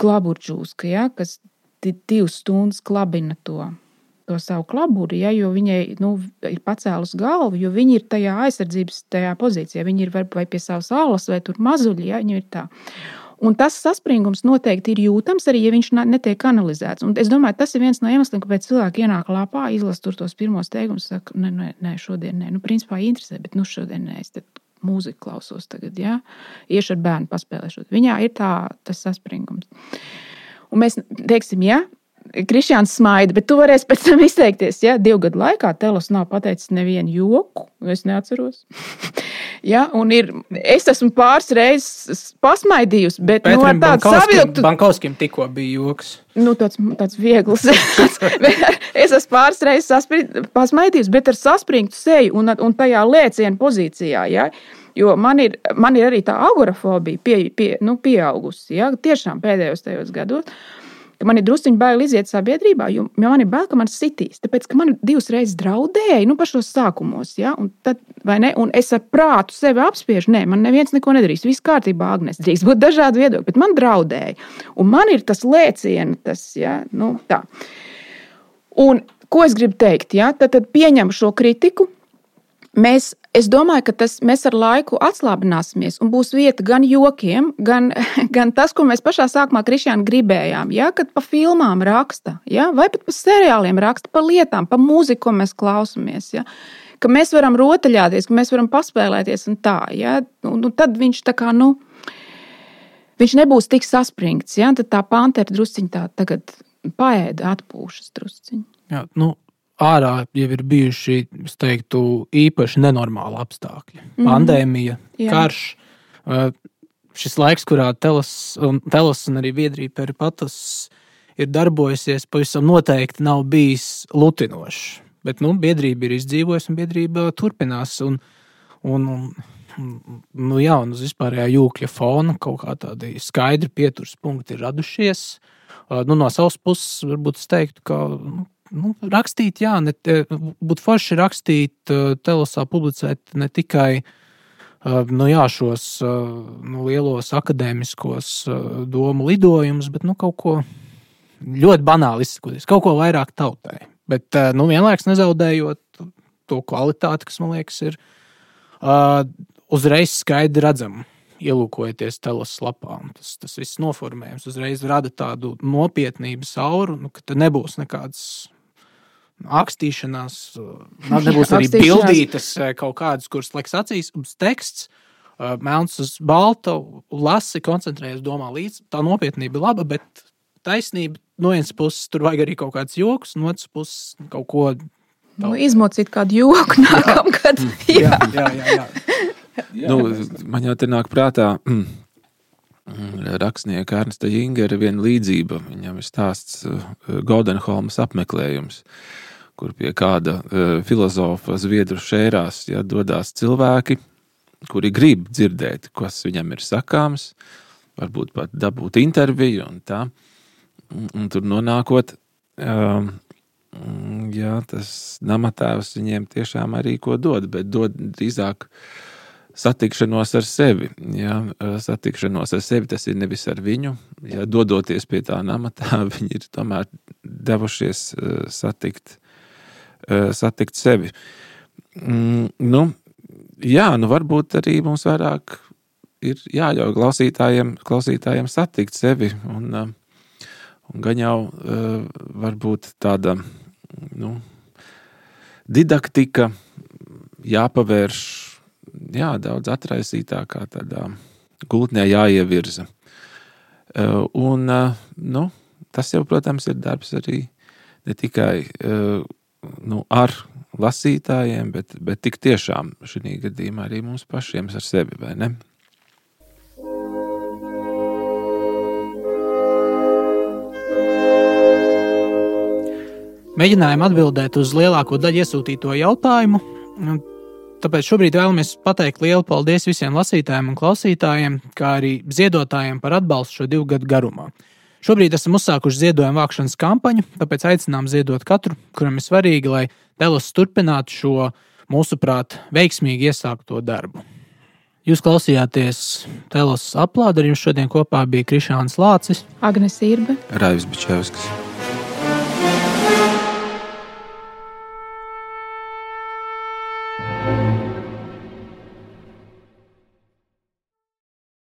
klaburģūska, ja, kas divas stundas klabina to, to savu klaburi, ja, jo viņai nu, ir pacēlus galvu, jo viņi ir tajā aizsardzības tajā pozīcijā. Viņi ir vai pie savas alas, vai tur mazuļi, ja viņi ir tā. Un tas saspringums noteikti ir jūtams arī, ja viņš netiek kanalizēts. Un es domāju, tas ir viens no iemesliem, kāpēc cilvēki ienāk lapā, izlasa tos pirmos teikumus, saka, nē, nē, nē, šodien nē. Nu, principā interesē, bet nu, šodien nē, es mūziku klausos tagad, ja? iešu ar bērnu paspēlēšot. Viņā ir tā, tas saspringums. Un mēs teiksim, ja Kristiāns smaida, bet tu varēsi pēc tam izteikties. Ja? Divu gadu laikā Telos nav pateicis nevienu joku, es neatceros. ja? Un ir, es esmu pāris reizes pasmaidījusi, bet nu, ar tādu savilktu. Bankovskim tikko bija joks. Nu, tāds, tāds viegls. es esmu pāris reizes pasmaidījusi, bet ar saspringtu seju un, un tajā lēcienu pozīcijā. Ja? Jo man ir, man ir arī tā agorafobija pie, pie, nu, pieaugusi. Ja? Tiešām pēdējos tajos gados ka man ir druskuļi bail iziet sabiedrībā, jo man ir bail, ka man sitīs. Tāpēc, ka man divas reizes draudēja, nu, pašos sākumos, ja, un, tad, un es ar prātu sevi apspiežu. Nē, man neviens neko nedarīs. Viss kārtībā, Agnēs. Drīkst būt dažādi viedokļi, bet man draudēja. Un man ir tas lēciens, tas, ja, nu, tā. Un, ko es gribu teikt? Ja? Tad, tad pieņemu šo kritiku. Mēs Es domāju, ka tas, mēs ar laiku atslābināsimies un būs vieta gan jokiem, gan, gan tas, ko mēs pašā sākumā Kristiāna gribējām. Ja, kad pa filmām raksta, ja, vai pat pa seriāliem raksta, pa lietām, pa mūziku, ko mēs klausāmies. Ja, ka mēs varam rotaļāties, ka mēs varam paspēlēties un tā. Ja, un, un tad viņš tā kā, nu, viņš nebūs tik saspringts. Ja, tad tā pantera drusciņā tā tagad paēda, atpūšas drusciņā. Jā, nu, ārā jau ir bijuši teiktu, īpaši nenormāli apstākļi. Mm -hmm. Pandēmija, Jā. karš. Šis laiks, kurā Telas un, telas un arī Viedrija Peripatas ir darbojusies, pavisam noteikti nav bijis lutinošs. Bet nu, biedrība ir izdzīvojusi un biedrība turpinās. Un, un, un, nu, jā, un uz vispārējā jūkļa fona kaut kā tādi skaidri pieturas punkti ir radušies. Nu, no savas puses, varbūt es teiktu, ka nu, nu, rakstīt, jā, ne, būtu forši rakstīt, telesā publicēt ne tikai nu, jā, šos nu, lielos akadēmiskos domu lidojumus, bet nu, kaut ko ļoti banāli izsakoties, kaut ko vairāk tautai. Bet nu, vienlaikus nezaudējot to kvalitāti, kas man liekas, ir uzreiz skaidri redzama ielūkojoties telas lapā. Tas, tas viss noformējums uzreiz rada tādu nopietnības auru, nu, ka nebūs nekādas akstīšanās, nebūs arī bildītas kaut kādas, kuras liks acīs, un teksts. Melns uz balta, lasi, koncentrējies, domā līdzi. Tā nopietnība ir laba, bet taisnība no vienas puses tur vajag arī kaut kāds joks, no otras puses kaut ko tādu. Nu, izmocīt kādu joku nākamgad. jā, jā, jā. jā, jā. jā. Nu, man jau te nāk prātā. Mm rakstnieka Ernsta Jingera viena līdzība. Viņam ir stāsts Goldenholmas apmeklējums. Uh, kur pie kāda uh, filozofa zviedru šērās ja, dodas cilvēki, kuri grib dzirdēt, kas viņam ir sakāms, varbūt pat dabūt interviju un tā. Un, un tur nonākot, um, jā, tas namatēvs viņiem tiešām arī ko dod, bet dod drīzāk satikšanos ar sevi. Jā, satikšanos ar sevi tas ir nevis ar viņu. Jā, dodoties pie tā namatā, viņi ir tomēr devušies uh, satikt satikt sevi. Mm, nu, jā, nu varbūt arī mums vairāk ir jāļauj klausītājiem, klausītājiem satikt sevi. Un, eh, un gan jau eh, varbūt tāda nu, didaktika jāpavērš jā, daudz atraisītākā tādā gultnē jāievirza. Un, nu, tas jau, protams, ir darbs arī ne tikai nu, ar lasītājiem, bet, bet tik tiešām šī gadījumā arī mums pašiem ar sevi, vai ne? Mēģinājām atbildēt uz lielāko daļu iesūtīto jautājumu. Tāpēc šobrīd vēlamies pateikt lielu paldies visiem lasītājiem un klausītājiem, kā arī ziedotājiem par atbalstu šo divu gadu garumā. Šobrīd esam uzsākuši ziedojumu vākšanas kampaņu, tāpēc aicinām ziedot katru, kuram ir svarīgi, lai Telos turpinātu šo, mūsuprāt, veiksmīgi iesākto darbu. Jūs klausījāties Telos aplādu, ar jums šodien kopā bija Krišāns Lācis, Agnes Irbe, Raivis Bičevskis.